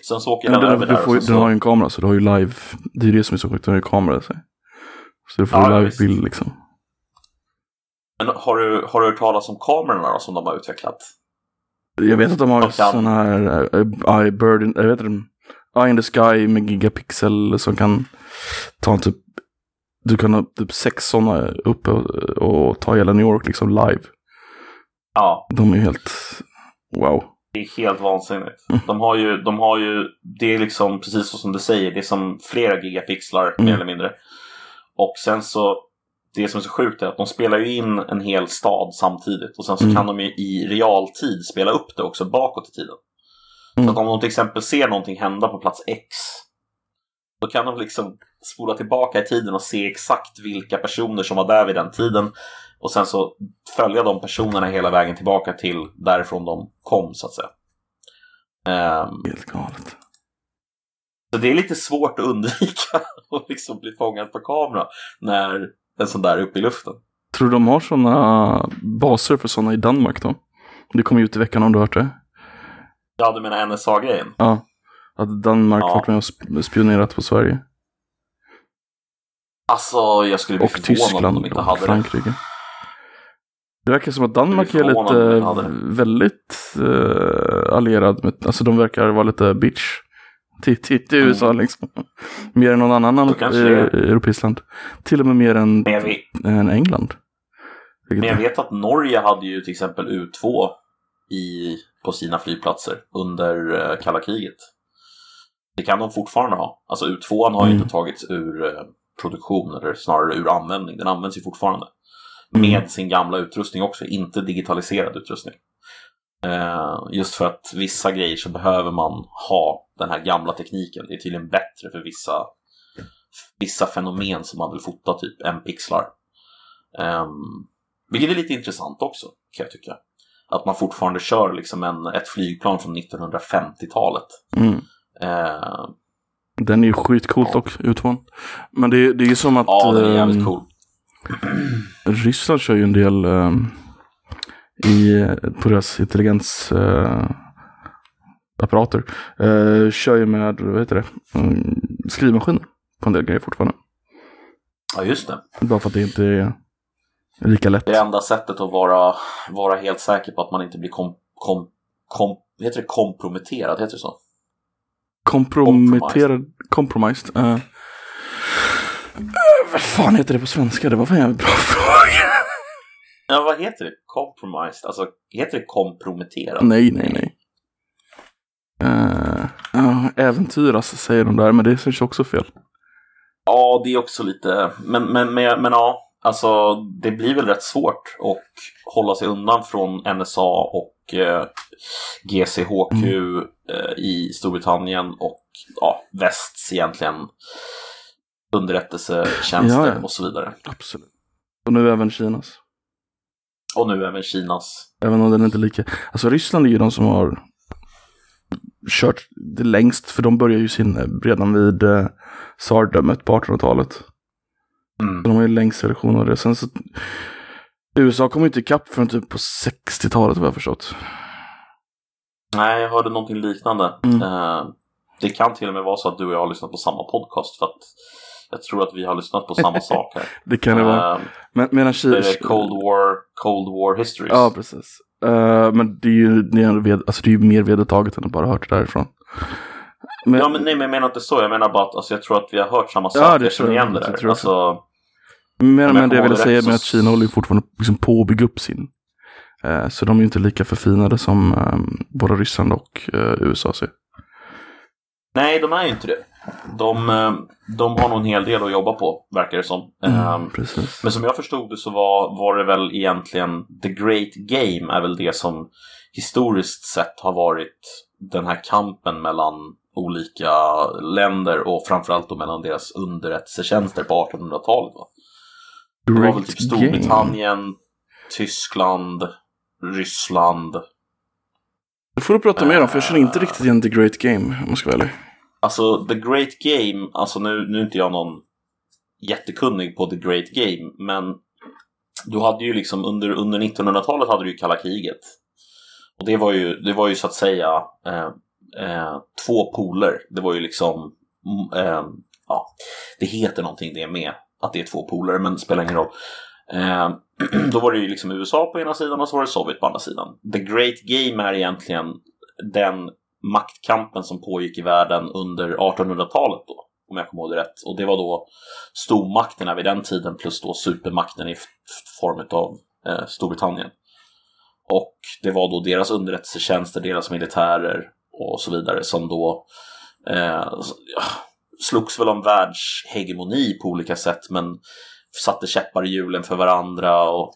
Sen så åker den, över du där får, sen den har så... ju en kamera så du har ju live. Det är det som är så sjukt, den har ju kamera sig. Så du får Ja, ja, live-bild liksom. Men har du, har du hört talas om kamerorna då, som de har utvecklat? Jag vet att de har kan- sådana här uh, eye bird, in, jag vet inte, eye in the sky med gigapixel som kan ta typ, du kan ha typ sex sådana uppe och, och ta hela New York liksom live. Ja, De är helt, wow. Det är helt vansinnigt. Mm. De har ju, de har ju, det är liksom precis så som du säger, det är som flera gigapixlar mer Mm. eller mindre. Och sen så, det som är så sjukt är att de spelar ju in en hel stad samtidigt och sen så Mm. kan de ju i realtid spela upp det också bakåt i tiden. Så Mm. att om de till exempel ser någonting hända på plats X, Då kan de liksom spola tillbaka i tiden och se exakt vilka personer som var där vid den tiden. Och sen så följa de personerna hela vägen tillbaka till därifrån de kom så att säga. Um, Helt galet. Så det är lite svårt att undvika att liksom bli fångad på kamera när en sån där är uppe i luften. Tror du de har sådana baser för sådana i Danmark då? Det kom ju ut i veckan om du har hört det. Ja, du menar NSA-grejen? Ja. Att Danmark Ja. varit med och sp- spionerat på Sverige. Alltså, jag skulle bli Och förvånad om Tyskland de inte och hade det. Frankrike. Det verkar som att Danmark är de lite det. väldigt eh, allierad med, alltså de verkar vara lite bitch till, till, till USA liksom. Mer än någon annan Mm. Det är. eh, europeiskt land. Till och med mer än, Men vet, än England. Vilket men jag är- vet att Norge hade ju till exempel U2 i, på sina flygplatser under eh, kalla kriget. Det kan de fortfarande ha. Alltså U2 har ju Mm. inte tagits ur eh, produktion, eller snarare ur användning. Den används ju fortfarande. Med sin gamla utrustning också, inte digitaliserad utrustning. Eh, just för att vissa grejer så behöver man ha den här gamla tekniken. Det är tydligen bättre för vissa, vissa fenomen som man vill fota, typ en pixlar. Um, vilket är lite intressant också, kan jag tycka. Att man fortfarande kör liksom en, ett flygplan från 1950-talet. Mm. Eh, Den är ju skitcoolt dock, U2. Men det, det är ju som att ja, den är jävligt ehm, cool. Ryssland kör ju en del ehm, i, på deras intelligens eh, apparater. Eh, kör ju med, vad heter det, mm, skrivmaskiner på en del grejer fortfarande. Ja, just det. Bara för att det inte är lika lätt. Det enda sättet att vara, vara helt säker på att man inte blir kom, kom, kom, heter det komprometterad, heter det så? Komprometterad, compromised. eh. Eh, vad fan heter det på svenska? Det var fan en bra fråga. Ja, vad heter det? Compromised? Alltså, heter det komprometterad? nej, nej, nej. Uh, ja, äventyras säger de där, men det känns också fel. Ja, det är också lite, men, men, men, men ja, alltså det blir väl rätt svårt att hålla sig undan från NSA och eh, GCHQ eh, i Storbritannien och ja, västs egentligen underrättelsetjänster Ja, ja. och så vidare. Absolut. Och nu även Kinas. Och nu även Kinas. Även om den inte är lika. Alltså Ryssland är ju de som har kört det längst. För de börjar ju sin eh, redan vid eh, tsardömet på 1800-talet. Mm. De har ju längst version av det. Sen så USA kom ju inte ikapp förrän typ på 60-talet vad jag förstått. Nej, jag hörde någonting liknande. Mm. Eh, det kan till och med vara så att du och jag har lyssnat på samma podcast för att jag tror att vi har lyssnat på samma sak här. Det kan det vara. Eh, Men, medan det är Kina... Cold War, Cold War Histories. Ja, precis. Eh, men det är ju alltså det är mer vedertaget än att bara hört det därifrån. Men, Ja, men nej, men jag menar inte så. Jag menar bara att alltså, jag tror att vi har hört samma sak. Ja, det jag känner igen det där. jag. Alltså, men, jag men det jag ville säga rätt med så- att Kina håller ju fortfarande liksom på att bygga upp sin. Eh, så de är ju inte lika förfinade som eh, både Ryssland och eh, USA ser. Nej, de är ju inte det. De, eh, de har nog en hel del att jobba på, verkar det som. Eh, Mm, precis. Men som jag förstod det så var, var det väl egentligen The Great Game är väl det som historiskt sett har varit den här kampen mellan olika länder och framförallt då mellan deras underrättelsetjänster på 1800-talet. Va? Det var väl typ Game. Storbritannien, Tyskland, Ryssland. Det får du prata mer om för jag känner inte riktigt igen The Great Game om jag ska vara ärlig. Alltså The Great Game, alltså nu, nu är inte jag någon jättekunnig på The Great Game, men du hade ju liksom under, under 1900-talet hade du ju kalla kriget. Och det var ju, det var ju så att säga eh, eh, två poler. Det var ju liksom, mm, eh, ja, det heter någonting det med att det är två poler, men det spelar ingen roll. Eh, då var det ju liksom USA på ena sidan och så var det Sovjet på andra sidan. The Great Game är egentligen den maktkampen som pågick i världen under 1800-talet då, om jag kommer ihåg det rätt. Och det var då stormakterna vid den tiden plus då supermakten i form av eh, Storbritannien. Och det var då deras underrättelsetjänster, deras militärer och så vidare som då eh, slogs väl om världshegemoni på olika sätt men satte käppar i hjulen för varandra och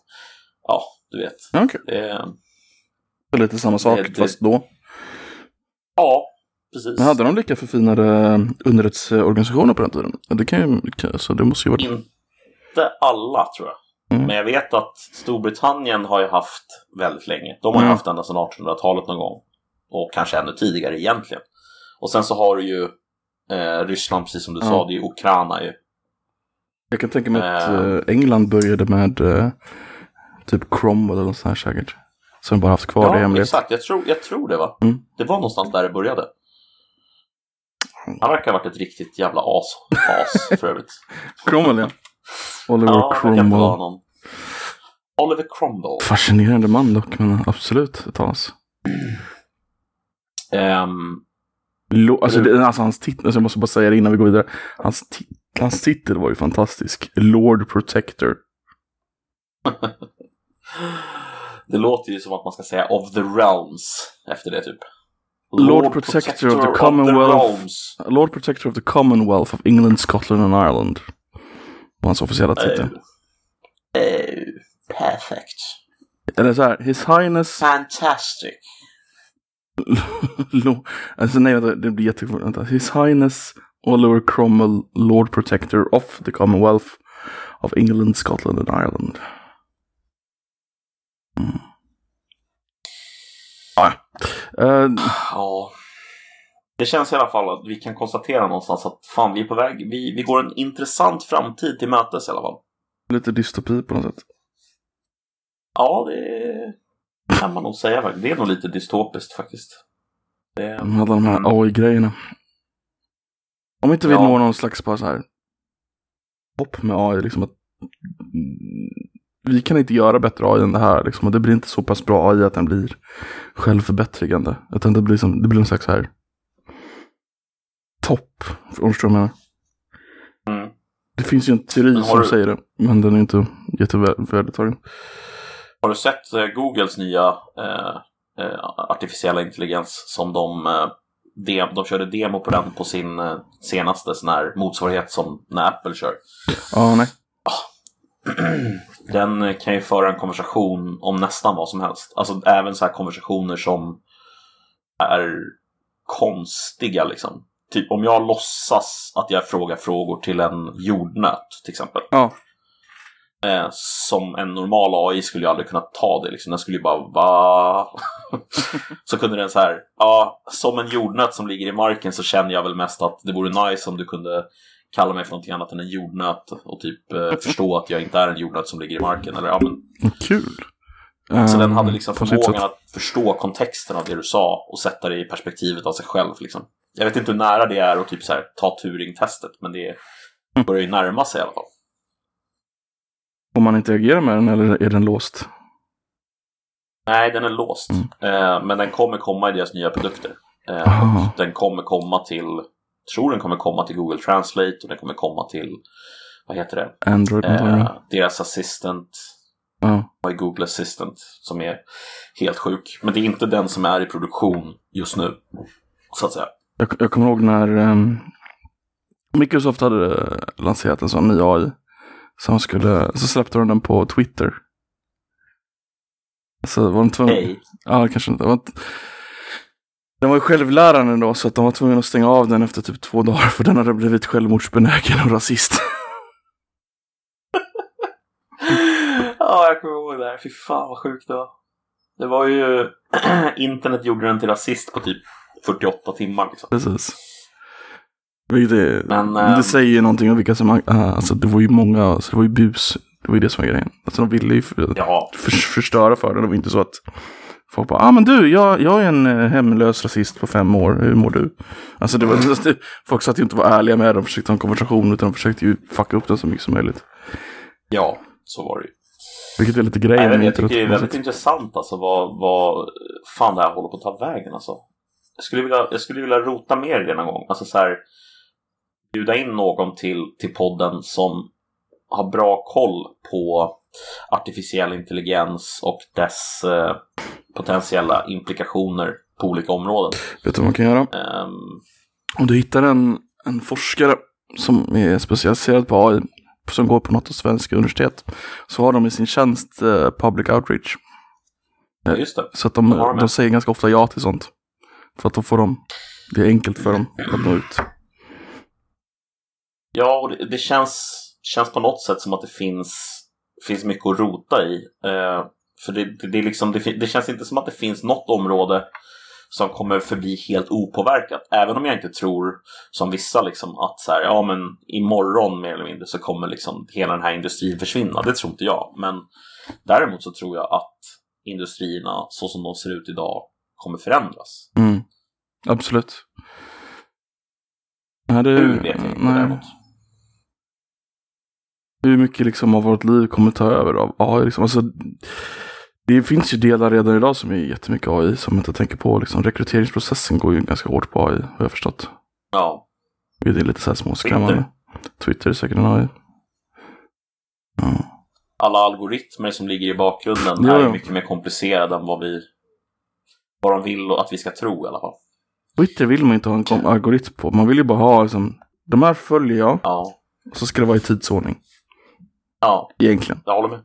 ja, du vet. Ja, Okej, Det, lite samma sak Det- det- fast då. Ja, precis. Men hade de lika förfinade underrättelseorganisationer på den tiden? Det kan ju, så det måste ju vara... Inte alla tror jag. Mm. Men jag vet att Storbritannien har ju haft väldigt länge. De har ju mm. haft ända sedan 1800-talet någon gång. Och kanske ännu tidigare egentligen. Och sen så har du ju eh, Ryssland, precis som du mm. sa, det är Ukraina ju. Jag kan tänka mig att uh, England började med uh, typ Cromwell eller något sånt här säkert. Som bara haft kvar ja, det hemligt. exakt. Jag tror, jag tror det va. Mm. Det var någonstans där det började. Han verkar ha varit ett riktigt jävla as, as för övrigt. Cromwell ja. Oliver ja, Cromwell. Oliver Cromwell. Fascinerande man dock, men absolut ett as. Um, Lo alltså, det, alltså hans titel, alltså jag måste bara säga det innan vi går vidare. Hans, ti hans titel var ju fantastisk. Lord Protector. det låter ju som att man ska säga of the realms efter det typ. Lord, Lord Protector, Protector, of the Commonwealth. Of Lord Protector of the Commonwealth of England, Scotland and Ireland. Var hans officiella titel. Oh. oh, perfect. Eller så här, His Highness... Fantastic. alltså nej, vänta, det blir jättekonstigt. His Highness Oliver Cromwell, Lord Protector of the Commonwealth of England, Scotland and Ireland. Mm. Ah. Uh, ja. Det känns i alla fall att vi kan konstatera någonstans att fan, vi är på väg. Vi, vi går en intressant framtid till mötes i alla fall. Lite dystopi på något sätt. Ja, det kan man nog säga. Det är nog lite dystopiskt faktiskt. Det... Alla de här AI-grejerna. Om inte vi ja. når någon slags bara så här hopp med AI, liksom att vi kan inte göra bättre AI än det här, liksom, och det blir inte så pass bra AI att den blir självförbättrande, utan det blir, som, det blir en slags här topp, om du förstår vad jag menar. Mm. Det finns ju en teori som du... säger det, men den är inte jättevärdetagen. Har du sett eh, Googles nya eh, eh, artificiella intelligens som de, eh, de, de körde demo på den på sin senaste sån här motsvarighet som när Apple kör. Ja, nej. Den kan ju föra en konversation om nästan vad som helst. Alltså även så här konversationer som är konstiga liksom. Typ om jag låtsas att jag frågar frågor till en jordnöt till exempel. Ja. Eh, som en normal AI skulle ju aldrig kunna ta det. Liksom. Den skulle ju bara va? så kunde den så här, ja, som en jordnöt som ligger i marken så känner jag väl mest att det vore nice om du kunde kalla mig för någonting annat än en jordnöt och typ eh, förstå att jag inte är en jordnöt som ligger i marken. Eller, ja, men... Kul! Så um, den hade liksom förmågan att förstå kontexten av det du sa och sätta det i perspektivet av sig själv. Liksom. Jag vet inte hur nära det är att typ så här, ta Turing-testet, men det börjar ju närma sig i alla fall. Får man interagera med den eller är den låst? Nej, den är låst. Mm. Eh, men den kommer komma i deras nya produkter. Eh, den kommer komma till, tror den kommer komma till Google Translate och den kommer komma till, vad heter det? Android. Eh, deras assistant. Uh. Och Google Assistant som är helt sjuk. Men det är inte den som är i produktion just nu. Så att säga. Jag, jag kommer ihåg när um, Microsoft hade lanserat en sån ny AI. Så, skulle, så släppte de den på Twitter. Så var de tvungna... Hej. Ja, kanske inte. Var Den var ju självlärande då så att de var tvungna att stänga av den efter typ två dagar för den hade blivit självmordsbenägen och rasist. ja, jag kommer ihåg det här. Fy fan vad sjukt det var. Det var ju... Internet gjorde den till rasist på typ 48 timmar. Liksom. Precis. Det, Men, det um, säger ju någonting om vilka som, uh, alltså det var ju många, alltså det var ju bus. Det var ju det som var grejen. Alltså de ville ju för, ja. för, förstöra för det. Det var inte så att folk bara, ah men du, jag, jag är en uh, hemlös rasist på fem år, hur mår du? Alltså det var, alltså, folk satt ju inte var ärliga med det, de försökte ha en konversation utan de försökte ju fucka upp den så mycket som möjligt. Ja, så var det ju. Vilket är lite grejen. Jag, jag tycker det är väldigt intressant alltså vad, vad fan det här håller på att ta vägen alltså. Jag skulle vilja, jag skulle vilja rota mer i det någon gång. Alltså så här, bjuda in någon till, till podden som har bra koll på artificiell intelligens och dess eh, potentiella implikationer på olika områden. Vet du vad man kan göra? Um, Om du hittar en, en forskare som är specialiserad på AI som går på något av svenska universitet så har de i sin tjänst eh, public outreach. Eh, just det. Så att de, de, de säger ganska ofta ja till sånt. För att då får de Det är enkelt för dem att nå ut. Ja, och det, det känns, känns på något sätt som att det finns, finns mycket att rota i. Eh, för det, det, det, liksom, det, det känns inte som att det finns något område som kommer förbli helt opåverkat. Även om jag inte tror, som vissa, liksom, att så här, ja, men imorgon mer eller mindre så kommer liksom hela den här industrin försvinna. Det tror inte jag. Men däremot så tror jag att industrierna så som de ser ut idag kommer förändras. Mm. Absolut. Nej, det, Hur vet jag inte nej. däremot. Hur mycket liksom av vårt liv kommer ta över av AI? Liksom. Alltså, det finns ju delar redan idag som är jättemycket AI som jag inte tänker på. Liksom, rekryteringsprocessen går ju ganska hårt på AI, har jag förstått. Ja. Det är lite så här småskrämmande. Twitter. Twitter är säkert en AI. Ja. Alla algoritmer som ligger i bakgrunden ja, är mycket mer komplicerade än vad vi vad de vill att vi ska tro i alla fall. Twitter vill man inte ha en algoritm på. Man vill ju bara ha liksom, de här följer jag. Ja. Och så ska det vara i tidsordning. Ja. Egentligen. Jag håller med.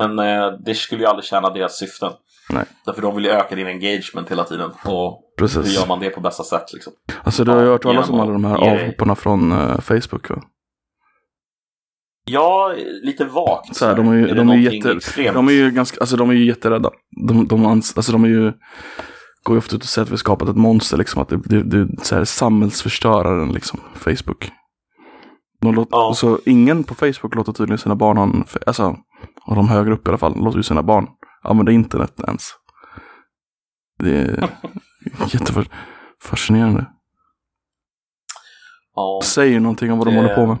Men eh, det skulle ju aldrig tjäna deras syften. Nej. Därför de vill ju öka din engagement hela tiden. Och Precis. hur gör man det på bästa sätt liksom? Alltså du har ju hört talas om alla de här avhopparna från uh, Facebook va? Ja, lite vagt. Så här, de är ju, är de är jätte, extremt? de är ju ganska, alltså de är ju jätterädda. De, de, alltså de är ju, går ju ofta ut och säger att vi har skapat ett monster liksom. Att det, det, det är så här, samhällsförstöraren liksom, Facebook. Låter, ja. Så ingen på Facebook låter tydligen sina barn ha en, alltså, av de högre upp i alla fall, låter ju sina barn använda internet ens. Det är jättefascinerande. Ja, Säger någonting om vad det... de håller på med.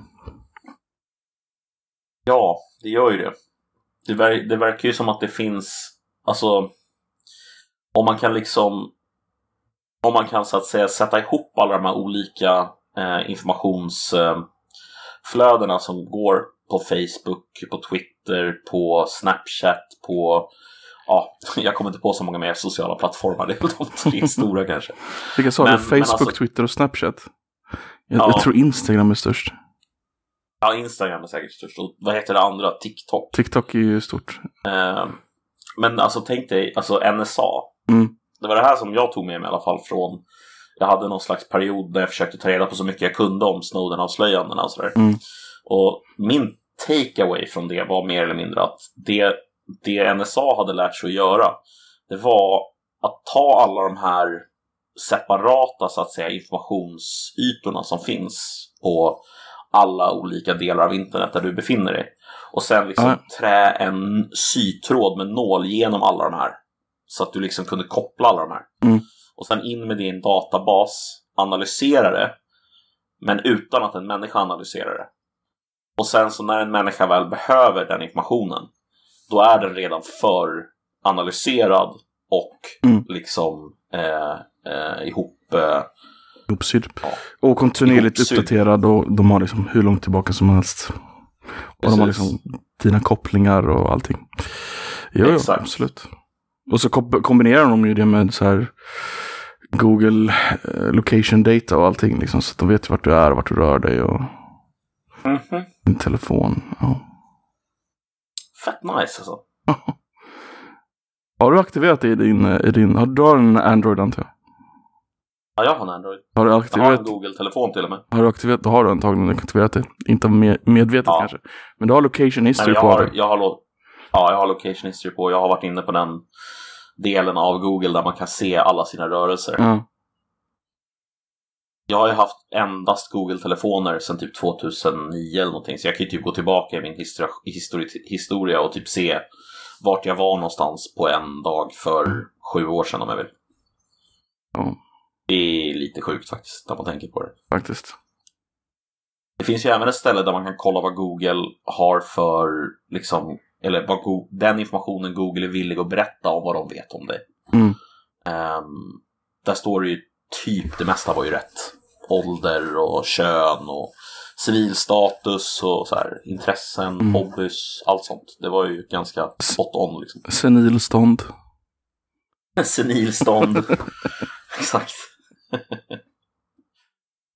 Ja, det gör ju det. Det, ver det verkar ju som att det finns, alltså, om man kan liksom, om man kan så att säga sätta ihop alla de här olika eh, informationsflödena eh, som går på Facebook, på Twitter, på Snapchat, på Ja, jag kommer inte på så många mer sociala plattformar. Det är de tre stora kanske. Vilka sa du? Facebook, alltså, Twitter och Snapchat? Jag, ja. jag tror Instagram är störst. Ja, Instagram är säkert störst. Och vad heter det andra? TikTok. TikTok är ju stort. Eh, men alltså tänk dig, alltså NSA. Mm. Det var det här som jag tog med mig i alla fall från jag hade någon slags period där jag försökte ta reda på så mycket jag kunde om Snowden-avslöjandena och sådär. Mm. Och min takeaway från det var mer eller mindre att det, det NSA hade lärt sig att göra, det var att ta alla de här separata så att säga informationsytorna som finns på alla olika delar av internet där du befinner dig. Och sen liksom mm. trä en sytråd med nål genom alla de här. Så att du liksom kunde koppla alla de här. Mm. Och sen in med din databas, analysera det. Men utan att en människa analyserar det. Och sen så när en människa väl behöver den informationen. Då är den redan för analyserad och mm. liksom eh, eh, ihop eh, Ihopsydd. Ja. Och kontinuerligt Ihopsydd. uppdaterad och de har liksom hur långt tillbaka som helst. Och Precis. de har liksom dina kopplingar och allting. Jo, ja, absolut. Och så kombinerar de ju det med så här Google eh, location data och allting liksom. Så att de vet vart du är och vart du rör dig och mm -hmm. din telefon. Ja. Fett nice alltså. har du aktiverat det i din, eh, i din, har du har en Android antar jag? Ja, jag har en Android. Har du aktiverat? Jag har en Google-telefon till och med. Har du aktiverat? Då har du antagligen aktiverat det. Inte medvetet ja. kanske. Men du har location history Nej, på har, jag har, Ja, jag har location history på. Jag har varit inne på den delen av Google där man kan se alla sina rörelser. Ja. Jag har ju haft endast Google-telefoner sedan typ 2009 eller någonting. Så jag kan ju typ gå tillbaka i min histori histori historia och typ se vart jag var någonstans på en dag för mm. sju år sedan om jag vill. Ja. Det är lite sjukt faktiskt, när man tänker på det. Faktiskt. Det finns ju även ett ställe där man kan kolla vad Google har för, liksom, eller vad Go den informationen Google är villig att berätta om vad de vet om dig. Mm. Um, där står det ju typ, det mesta var ju rätt. Ålder och kön och civilstatus och så här, intressen, mm. hobbys, allt sånt. Det var ju ganska spot on liksom. Senilstånd. Senilstånd. Exakt.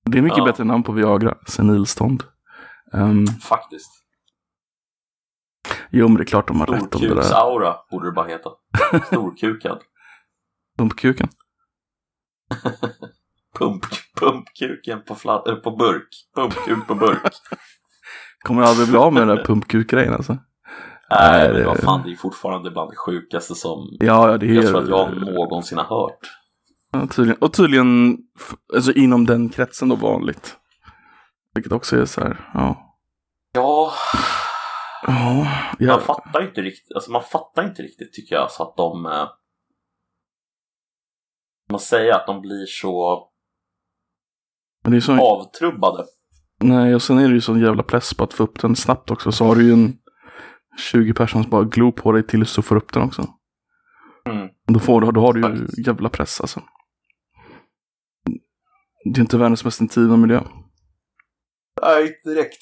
det är mycket ja. bättre namn på Viagra, senilstånd. Um, Faktiskt. Jo, men det är klart de har rätt om det där. Storkuksaura borde det bara heta. Storkukad. De på kuken? Pump, pumpkuken på, fla- äh, på burk. Pumpkuk på burk. Kommer aldrig bli av med den där pumpkuk-grejen alltså. Nej, men det- vad fan, det är fortfarande bland det sjukaste som Ja, det är jag tror att jag någonsin har hört. Ja, tydligen. Och tydligen alltså, inom den kretsen då vanligt. Vilket också är så här, ja. Ja, Ja, man ja. fattar inte riktigt, alltså man fattar inte riktigt tycker jag så att de eh, man säger att de blir så Men det är så, avtrubbade. nej, och sen är det ju sån jävla press på att få upp den snabbt också. Så har du ju en 20 personer som bara glor på dig tills du får upp den också. Mm. Då, får, du- då har du ju Faktiskt. jävla press alltså. Det är inte världens mest intima miljö. Nej, direkt.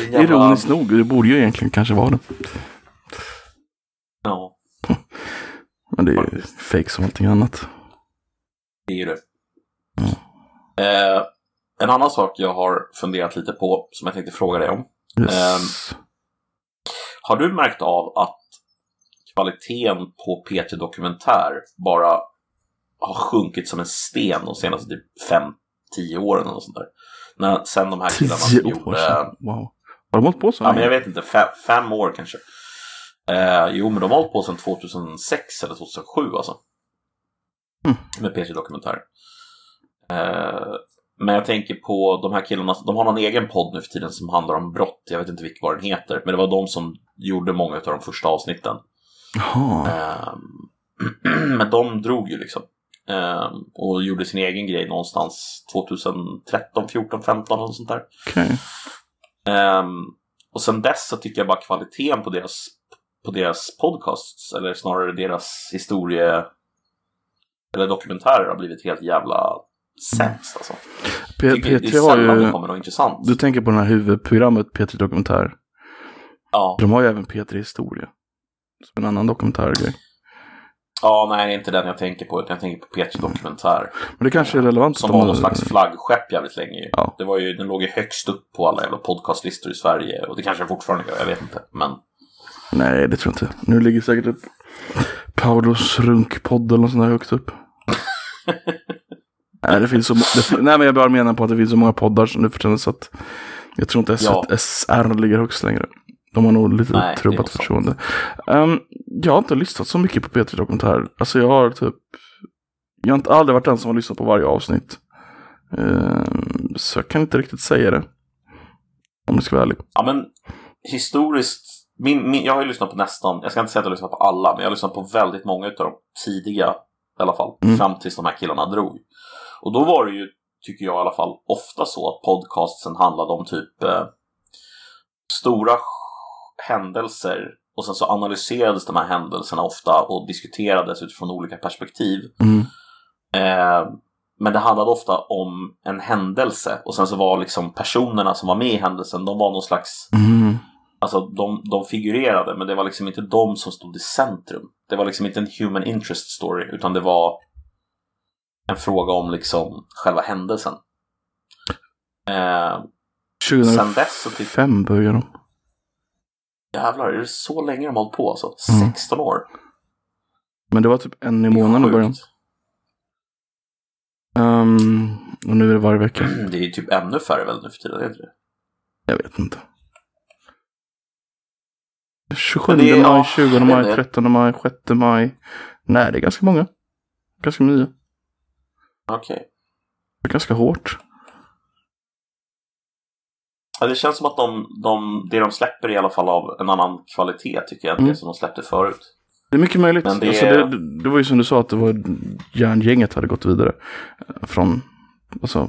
Jävla- Ironiskt nog, det borde ju egentligen kanske vara det. Ja, Men det är ju fake som allting annat. det är ju det. Eh, en annan sak jag har funderat lite på som jag tänkte fråga dig om. Yes. Har du märkt av att kvaliteten på P3 Dokumentär bara har sjunkit som en sten de senaste typ 5-10 åren eller sånt där? När, sen de här killarna Tio år gjorde... sedan. Wow. Har de hållit på så Ja, men länge? jag vet inte, fem, fem år kanske. Eh, jo, men de har hållit på sedan 2006 eller 2007 alltså. Mm. Med P3 Dokumentär. Eh, men jag tänker på de här killarna, de har någon egen podd nu för tiden som handlar om brott. Jag vet inte vilken vad den heter, men det var de som gjorde många av de första avsnitten. Jaha. Ehm, men de drog ju liksom. Ehm, och gjorde sin egen grej någonstans 2013, 14, 15 och sånt där. Okej. Ehm, och sen dess så tycker jag bara kvaliteten på deras, på deras podcasts, eller snarare deras historie eller dokumentärer har blivit helt jävla sämst alltså. P- Jag tycker det är P3 har ju... kommer något intressant. Du tänker på det här huvudprogrammet P3 Dokumentär. Ja. De har ju även P3 Historia. Som en annan dokumentärgrej. Ja, nej det är inte den jag tänker på, utan jag tänker på P3 Dokumentär. Men det kanske är relevant Som var någon slags flaggskepp jävligt länge. Ja. Det var ju, den låg ju högst upp på alla jävla podcastlistor i Sverige. Och det kanske den fortfarande gör, jag vet inte. Men Nej, det tror jag inte. Nu ligger säkert ett Paulos runkpodd eller något sånt där högt upp. nej, det finns så det, Nej, men jag bara menar på att det finns så många poddar som nu för tiden så att jag tror inte Ja. SR ligger högst längre. De har nog lite Nej, trubbat förtroende. Um, jag har inte lyssnat så mycket på P3 Dokumentär. Alltså jag har typ Jag har inte aldrig varit den som har lyssnat på varje avsnitt. Ehm, så jag kan inte riktigt säga det. Om jag ska vara ärlig. Ja, men historiskt, min, min, jag har ju lyssnat på nästan, jag ska inte säga att jag har lyssnat på alla, men jag har lyssnat på väldigt många av de tidiga i alla fall, Mm. fram tills de här killarna drog. Och då var det ju, tycker jag i alla fall, ofta så att podcastsen handlade om typ eh, stora händelser och sen så analyserades de här händelserna ofta och diskuterades utifrån olika perspektiv. Mm. Eh, men det handlade ofta om en händelse och sen så var liksom personerna som var med i händelsen, de var någon slags Mm. Alltså de, de figurerade men det var liksom inte de som stod i centrum. Det var liksom inte en human interest story utan det var en fråga om liksom själva händelsen. Eh, sen dess så typ, 2005 började de. Jävlar, är det så länge de har hållit på alltså? Mm. 16 år? Men det var typ en i månaden i början. Ehm, och nu är det varje vecka. Det är typ ännu färre väl nu för tiden, är det det? Jag vet inte. 27 Men det är- maj, ja, 20 jag maj, vet inte. 13 maj, 6 maj. Nej, det är ganska många. Ganska nya. Okej. Det är ganska hårt. Ja, det känns som att de, de, det de släpper är i alla fall av en annan kvalitet tycker jag än Mm. det som de släppte förut. Det är mycket möjligt. Men det Alltså, det, det var ju som du sa att det var järngänget hade gått vidare. eh, Från, alltså,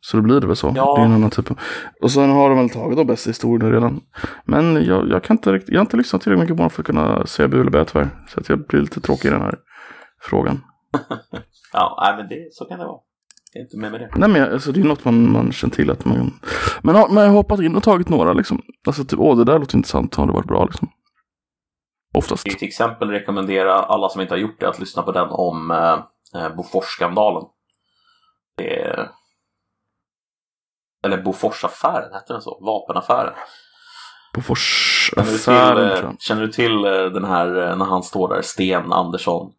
så då blir det väl så. Ja. Det är en annan typ av, och sen har de väl tagit de bästa historierna redan. Men jag, jag kan inte jag har inte lyssnat tillräckligt mycket på dem för att kunna säga bu eller bä tyvärr. Så att jag blir lite tråkig i den här frågan. Ja, nej, men det, så kan det vara. Jag är inte med med det. Nej men alltså, det är något man, man känner till att man Men, har- men jag har hoppat in och tagit några liksom. Alltså typ, åh det där låter intressant, har det varit bra liksom. Oftast. Jag till exempel rekommendera alla som inte har gjort det att lyssna på den om eh, eh, Boforskandalen. Det är... Eller Boforsaffären, hette den så? Vapenaffären. Boforsaffären eh, känner du till eh, den här eh, när han står där, Sten Andersson?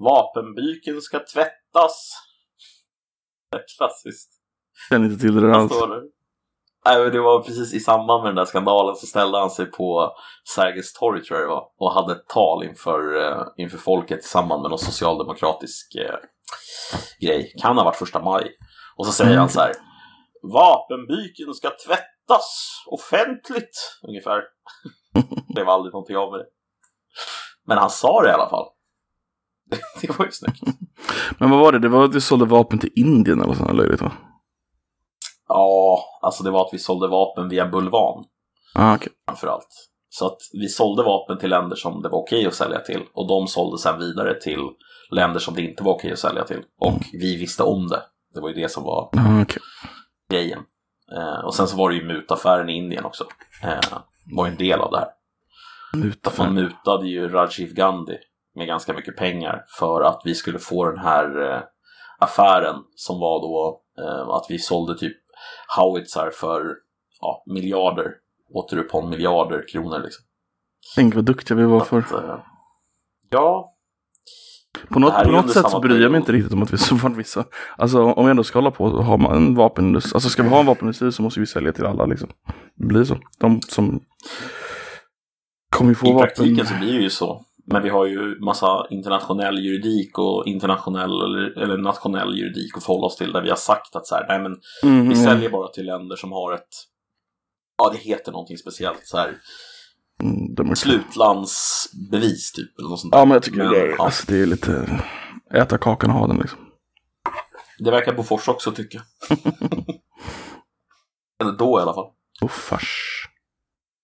Vapenbyken ska tvättas. Klassiskt. Känner inte till det alls. Nej, men det var precis i samband med den där skandalen så ställde han sig på Sergels torg tror jag det var och hade ett tal inför, eh, inför folket i samband med någon socialdemokratisk eh, grej. Kan ha varit första maj. Och så säger han så här. Vapenbyken ska tvättas offentligt, ungefär. det var aldrig någonting av med det. Men han sa det i alla fall. det var ju snyggt. Men vad var det? Det var att vi sålde vapen till Indien eller sånt löjligt va? Ja, alltså det var att vi sålde vapen via bulvan. Ah, okej. framförallt. Så att vi sålde vapen till länder som det var okej att sälja till och de sålde sen vidare till länder som det inte var okej att sälja till. Och vi visste om det. Det var ju det som var Ah, okej. grejen. Eh, och sen så var det ju mutaffären i Indien också. Eh, var ju en del av det här. Muta Man mutade ju Rajiv Gandhi med ganska mycket pengar för att vi skulle få den här eh, affären som var då eh, att vi sålde typ howitsar för ja, miljarder, återupphåll miljarder kronor liksom. Tänk vad duktiga vi var för. Att, eh, ja, På något, på något sätt så bryr jag mig inte riktigt om att vi så fan vissa. Alltså om vi ändå ska hålla på och ha en vapenindustri. Alltså ska vi ha en vapenindustri så måste vi sälja till alla liksom. Det blir så. De som kommer få i vapen. praktiken så blir det ju så. Men vi har ju massa internationell juridik och internationell eller, nationell juridik att förhålla oss till där vi har sagt att så här, nej men Mm, vi ja. säljer bara till länder som har ett, ja det heter någonting speciellt, så här Mm, slutlandsbevis typ eller något sånt. Ja men jag tycker Men, det, är, ja, alltså, det är lite äta kakan och ha den liksom. det verkar Bofors också tycka. eller då i alla fall. Fars.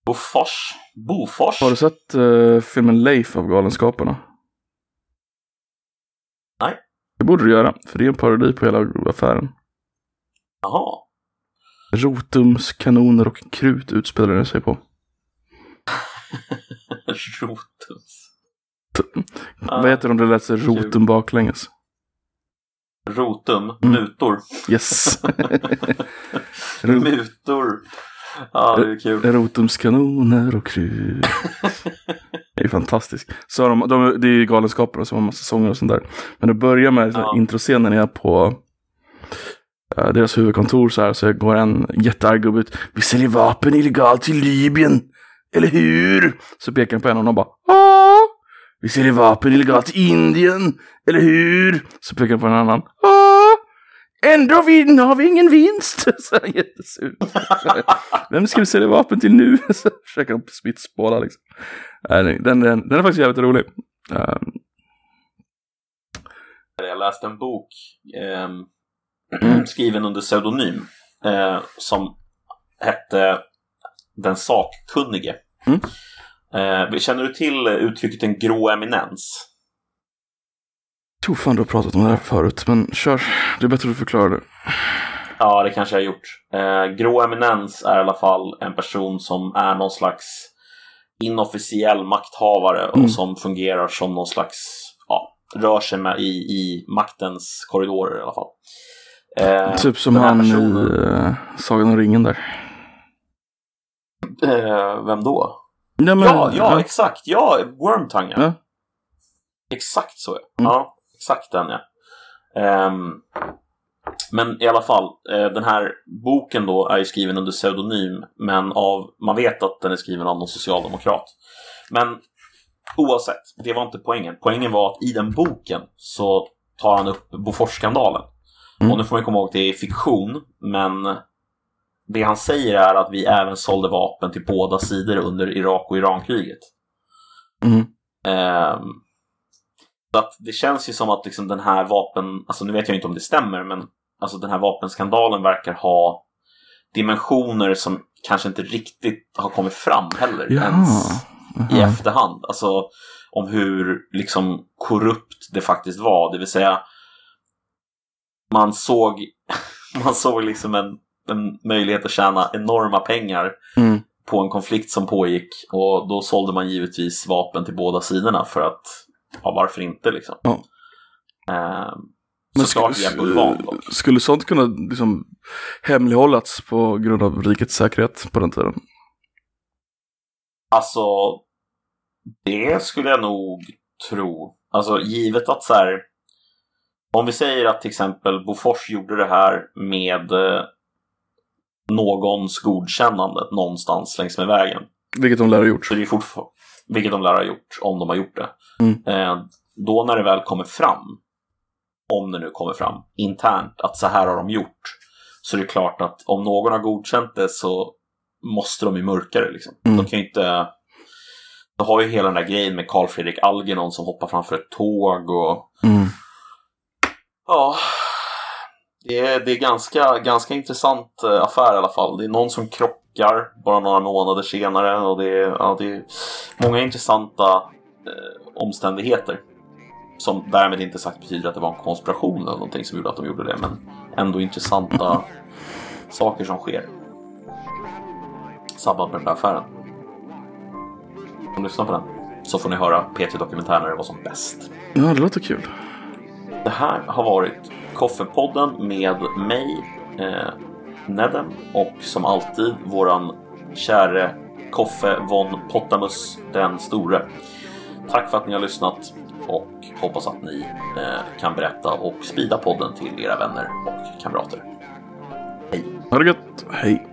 Bofors. Bofors. Har du sett eh, filmen Leif av Galenskaparna? Nej. Det borde du göra, för det är en parodi på hela affären. Jaha. Rotums, kanoner och krut utspelar den sig på. Rotums. Vad heter det om det läser kul. Rotum baklänges? Rotum. Mm. Mutor. Yes. Mutor. Ja, det är kul. Rotums kanoner och krut. Det är fantastiskt. Så de, de, det är ju Galenskaparna som har massa sånger och sånt där. Men det börjar med Ja. introscenen är på eh, deras huvudkontor så här. Så går en jättearg gubbe ut. Vi säljer vapen illegalt till Libyen. Eller hur? Så pekar han på en och de bara ja. Vi säljer vapen illegalt till Indien. Eller hur? Så pekar han på en annan. Ja. Ändå vin, har vi ingen vinst. Så är han jättesur. Vem ska vi sälja vapen till nu? Så försöker han smittspåra liksom. Den, den, den är faktiskt jävligt rolig. Ehm, Jag läste en bok ehm, skriven under pseudonym eh, som hette Den sakkunnige. Mm. Eh, känner du till uttrycket en grå eminens? Tror fan du har pratat om det här förut, men kör. Det är bättre att du förklarar det. Ja, det kanske jag har gjort. Eh, grå eminens är i alla fall en person som är någon slags inofficiell makthavare och Mm. som fungerar som någon slags, ja, rör sig med i, i maktens korridorer i alla fall. Eh, typ som han personen- i uh, Sagan om ringen där. Eh, vem då? Ja, men, ja, ja, exakt. Ja, Wormtongue. Ja. Ja. Exakt så. ja. Mm. Ja, exakt den ja. Ehm, men i alla fall, eh, den här boken då är ju skriven under pseudonym, men av, man vet att den är skriven av någon socialdemokrat. Men oavsett, det var inte poängen. Poängen var att i den boken så tar han upp Boforsskandalen. Mm. Och nu får man komma ihåg att det är fiktion, men det han säger är att vi även sålde vapen till båda sidor under Irak och Irankriget. Mm. Så att det känns ju som att liksom den här vapen, alltså nu vet jag inte om det stämmer, men alltså den här vapenskandalen verkar ha dimensioner som kanske inte riktigt har kommit fram heller Ja. ens i Aha. efterhand. Alltså om hur liksom korrupt det faktiskt var, det vill säga man såg, man såg liksom en, en möjlighet att tjäna enorma pengar Mm. på en konflikt som pågick och då sålde man givetvis vapen till båda sidorna för att, ja varför inte liksom. Ja. Ehm, Men såklart via bulvan skulle, dock. skulle sånt kunna liksom hemlighållats på grund av rikets säkerhet på den tiden? Alltså, det skulle jag nog tro. Alltså givet att så här, Om vi säger att till exempel Bofors gjorde det här med eh, någons godkännande någonstans längs med vägen. Vilket de lär ha gjort. Så det är fortfarande, vilket de lär ha gjort, om de har gjort det. Mm. Eh, då när det väl kommer fram, om det nu kommer fram, internt, att så här har de gjort. Så det är klart att om någon har godkänt det så måste de ju mörka det. Liksom. Mm. De kan ju inte... Du har ju hela den där grejen med Carl Fredrik Algernon som hoppar framför ett tåg och... Mm. Ja, det är, det är ganska, ganska intressant eh, affär i alla fall. Det är någon som krockar bara några månader senare och det är, ja, det är många intressanta eh, omständigheter. Som därmed inte sagt betyder att det var en konspiration eller någonting som gjorde att de gjorde det, men ändå intressanta saker som sker. Samband med den där affären. Om lyssna på den så får ni höra P3 Dokumentär när det var som bäst. Ja, det låter kul. Det här har varit Koffepodden med mig, eh, Nedem och som alltid våran käre Koffe von Pottamus den store. Tack för att ni har lyssnat och hoppas att ni eh, kan berätta och sprida podden till era vänner och kamrater. Hej! Ha det gött. Hej.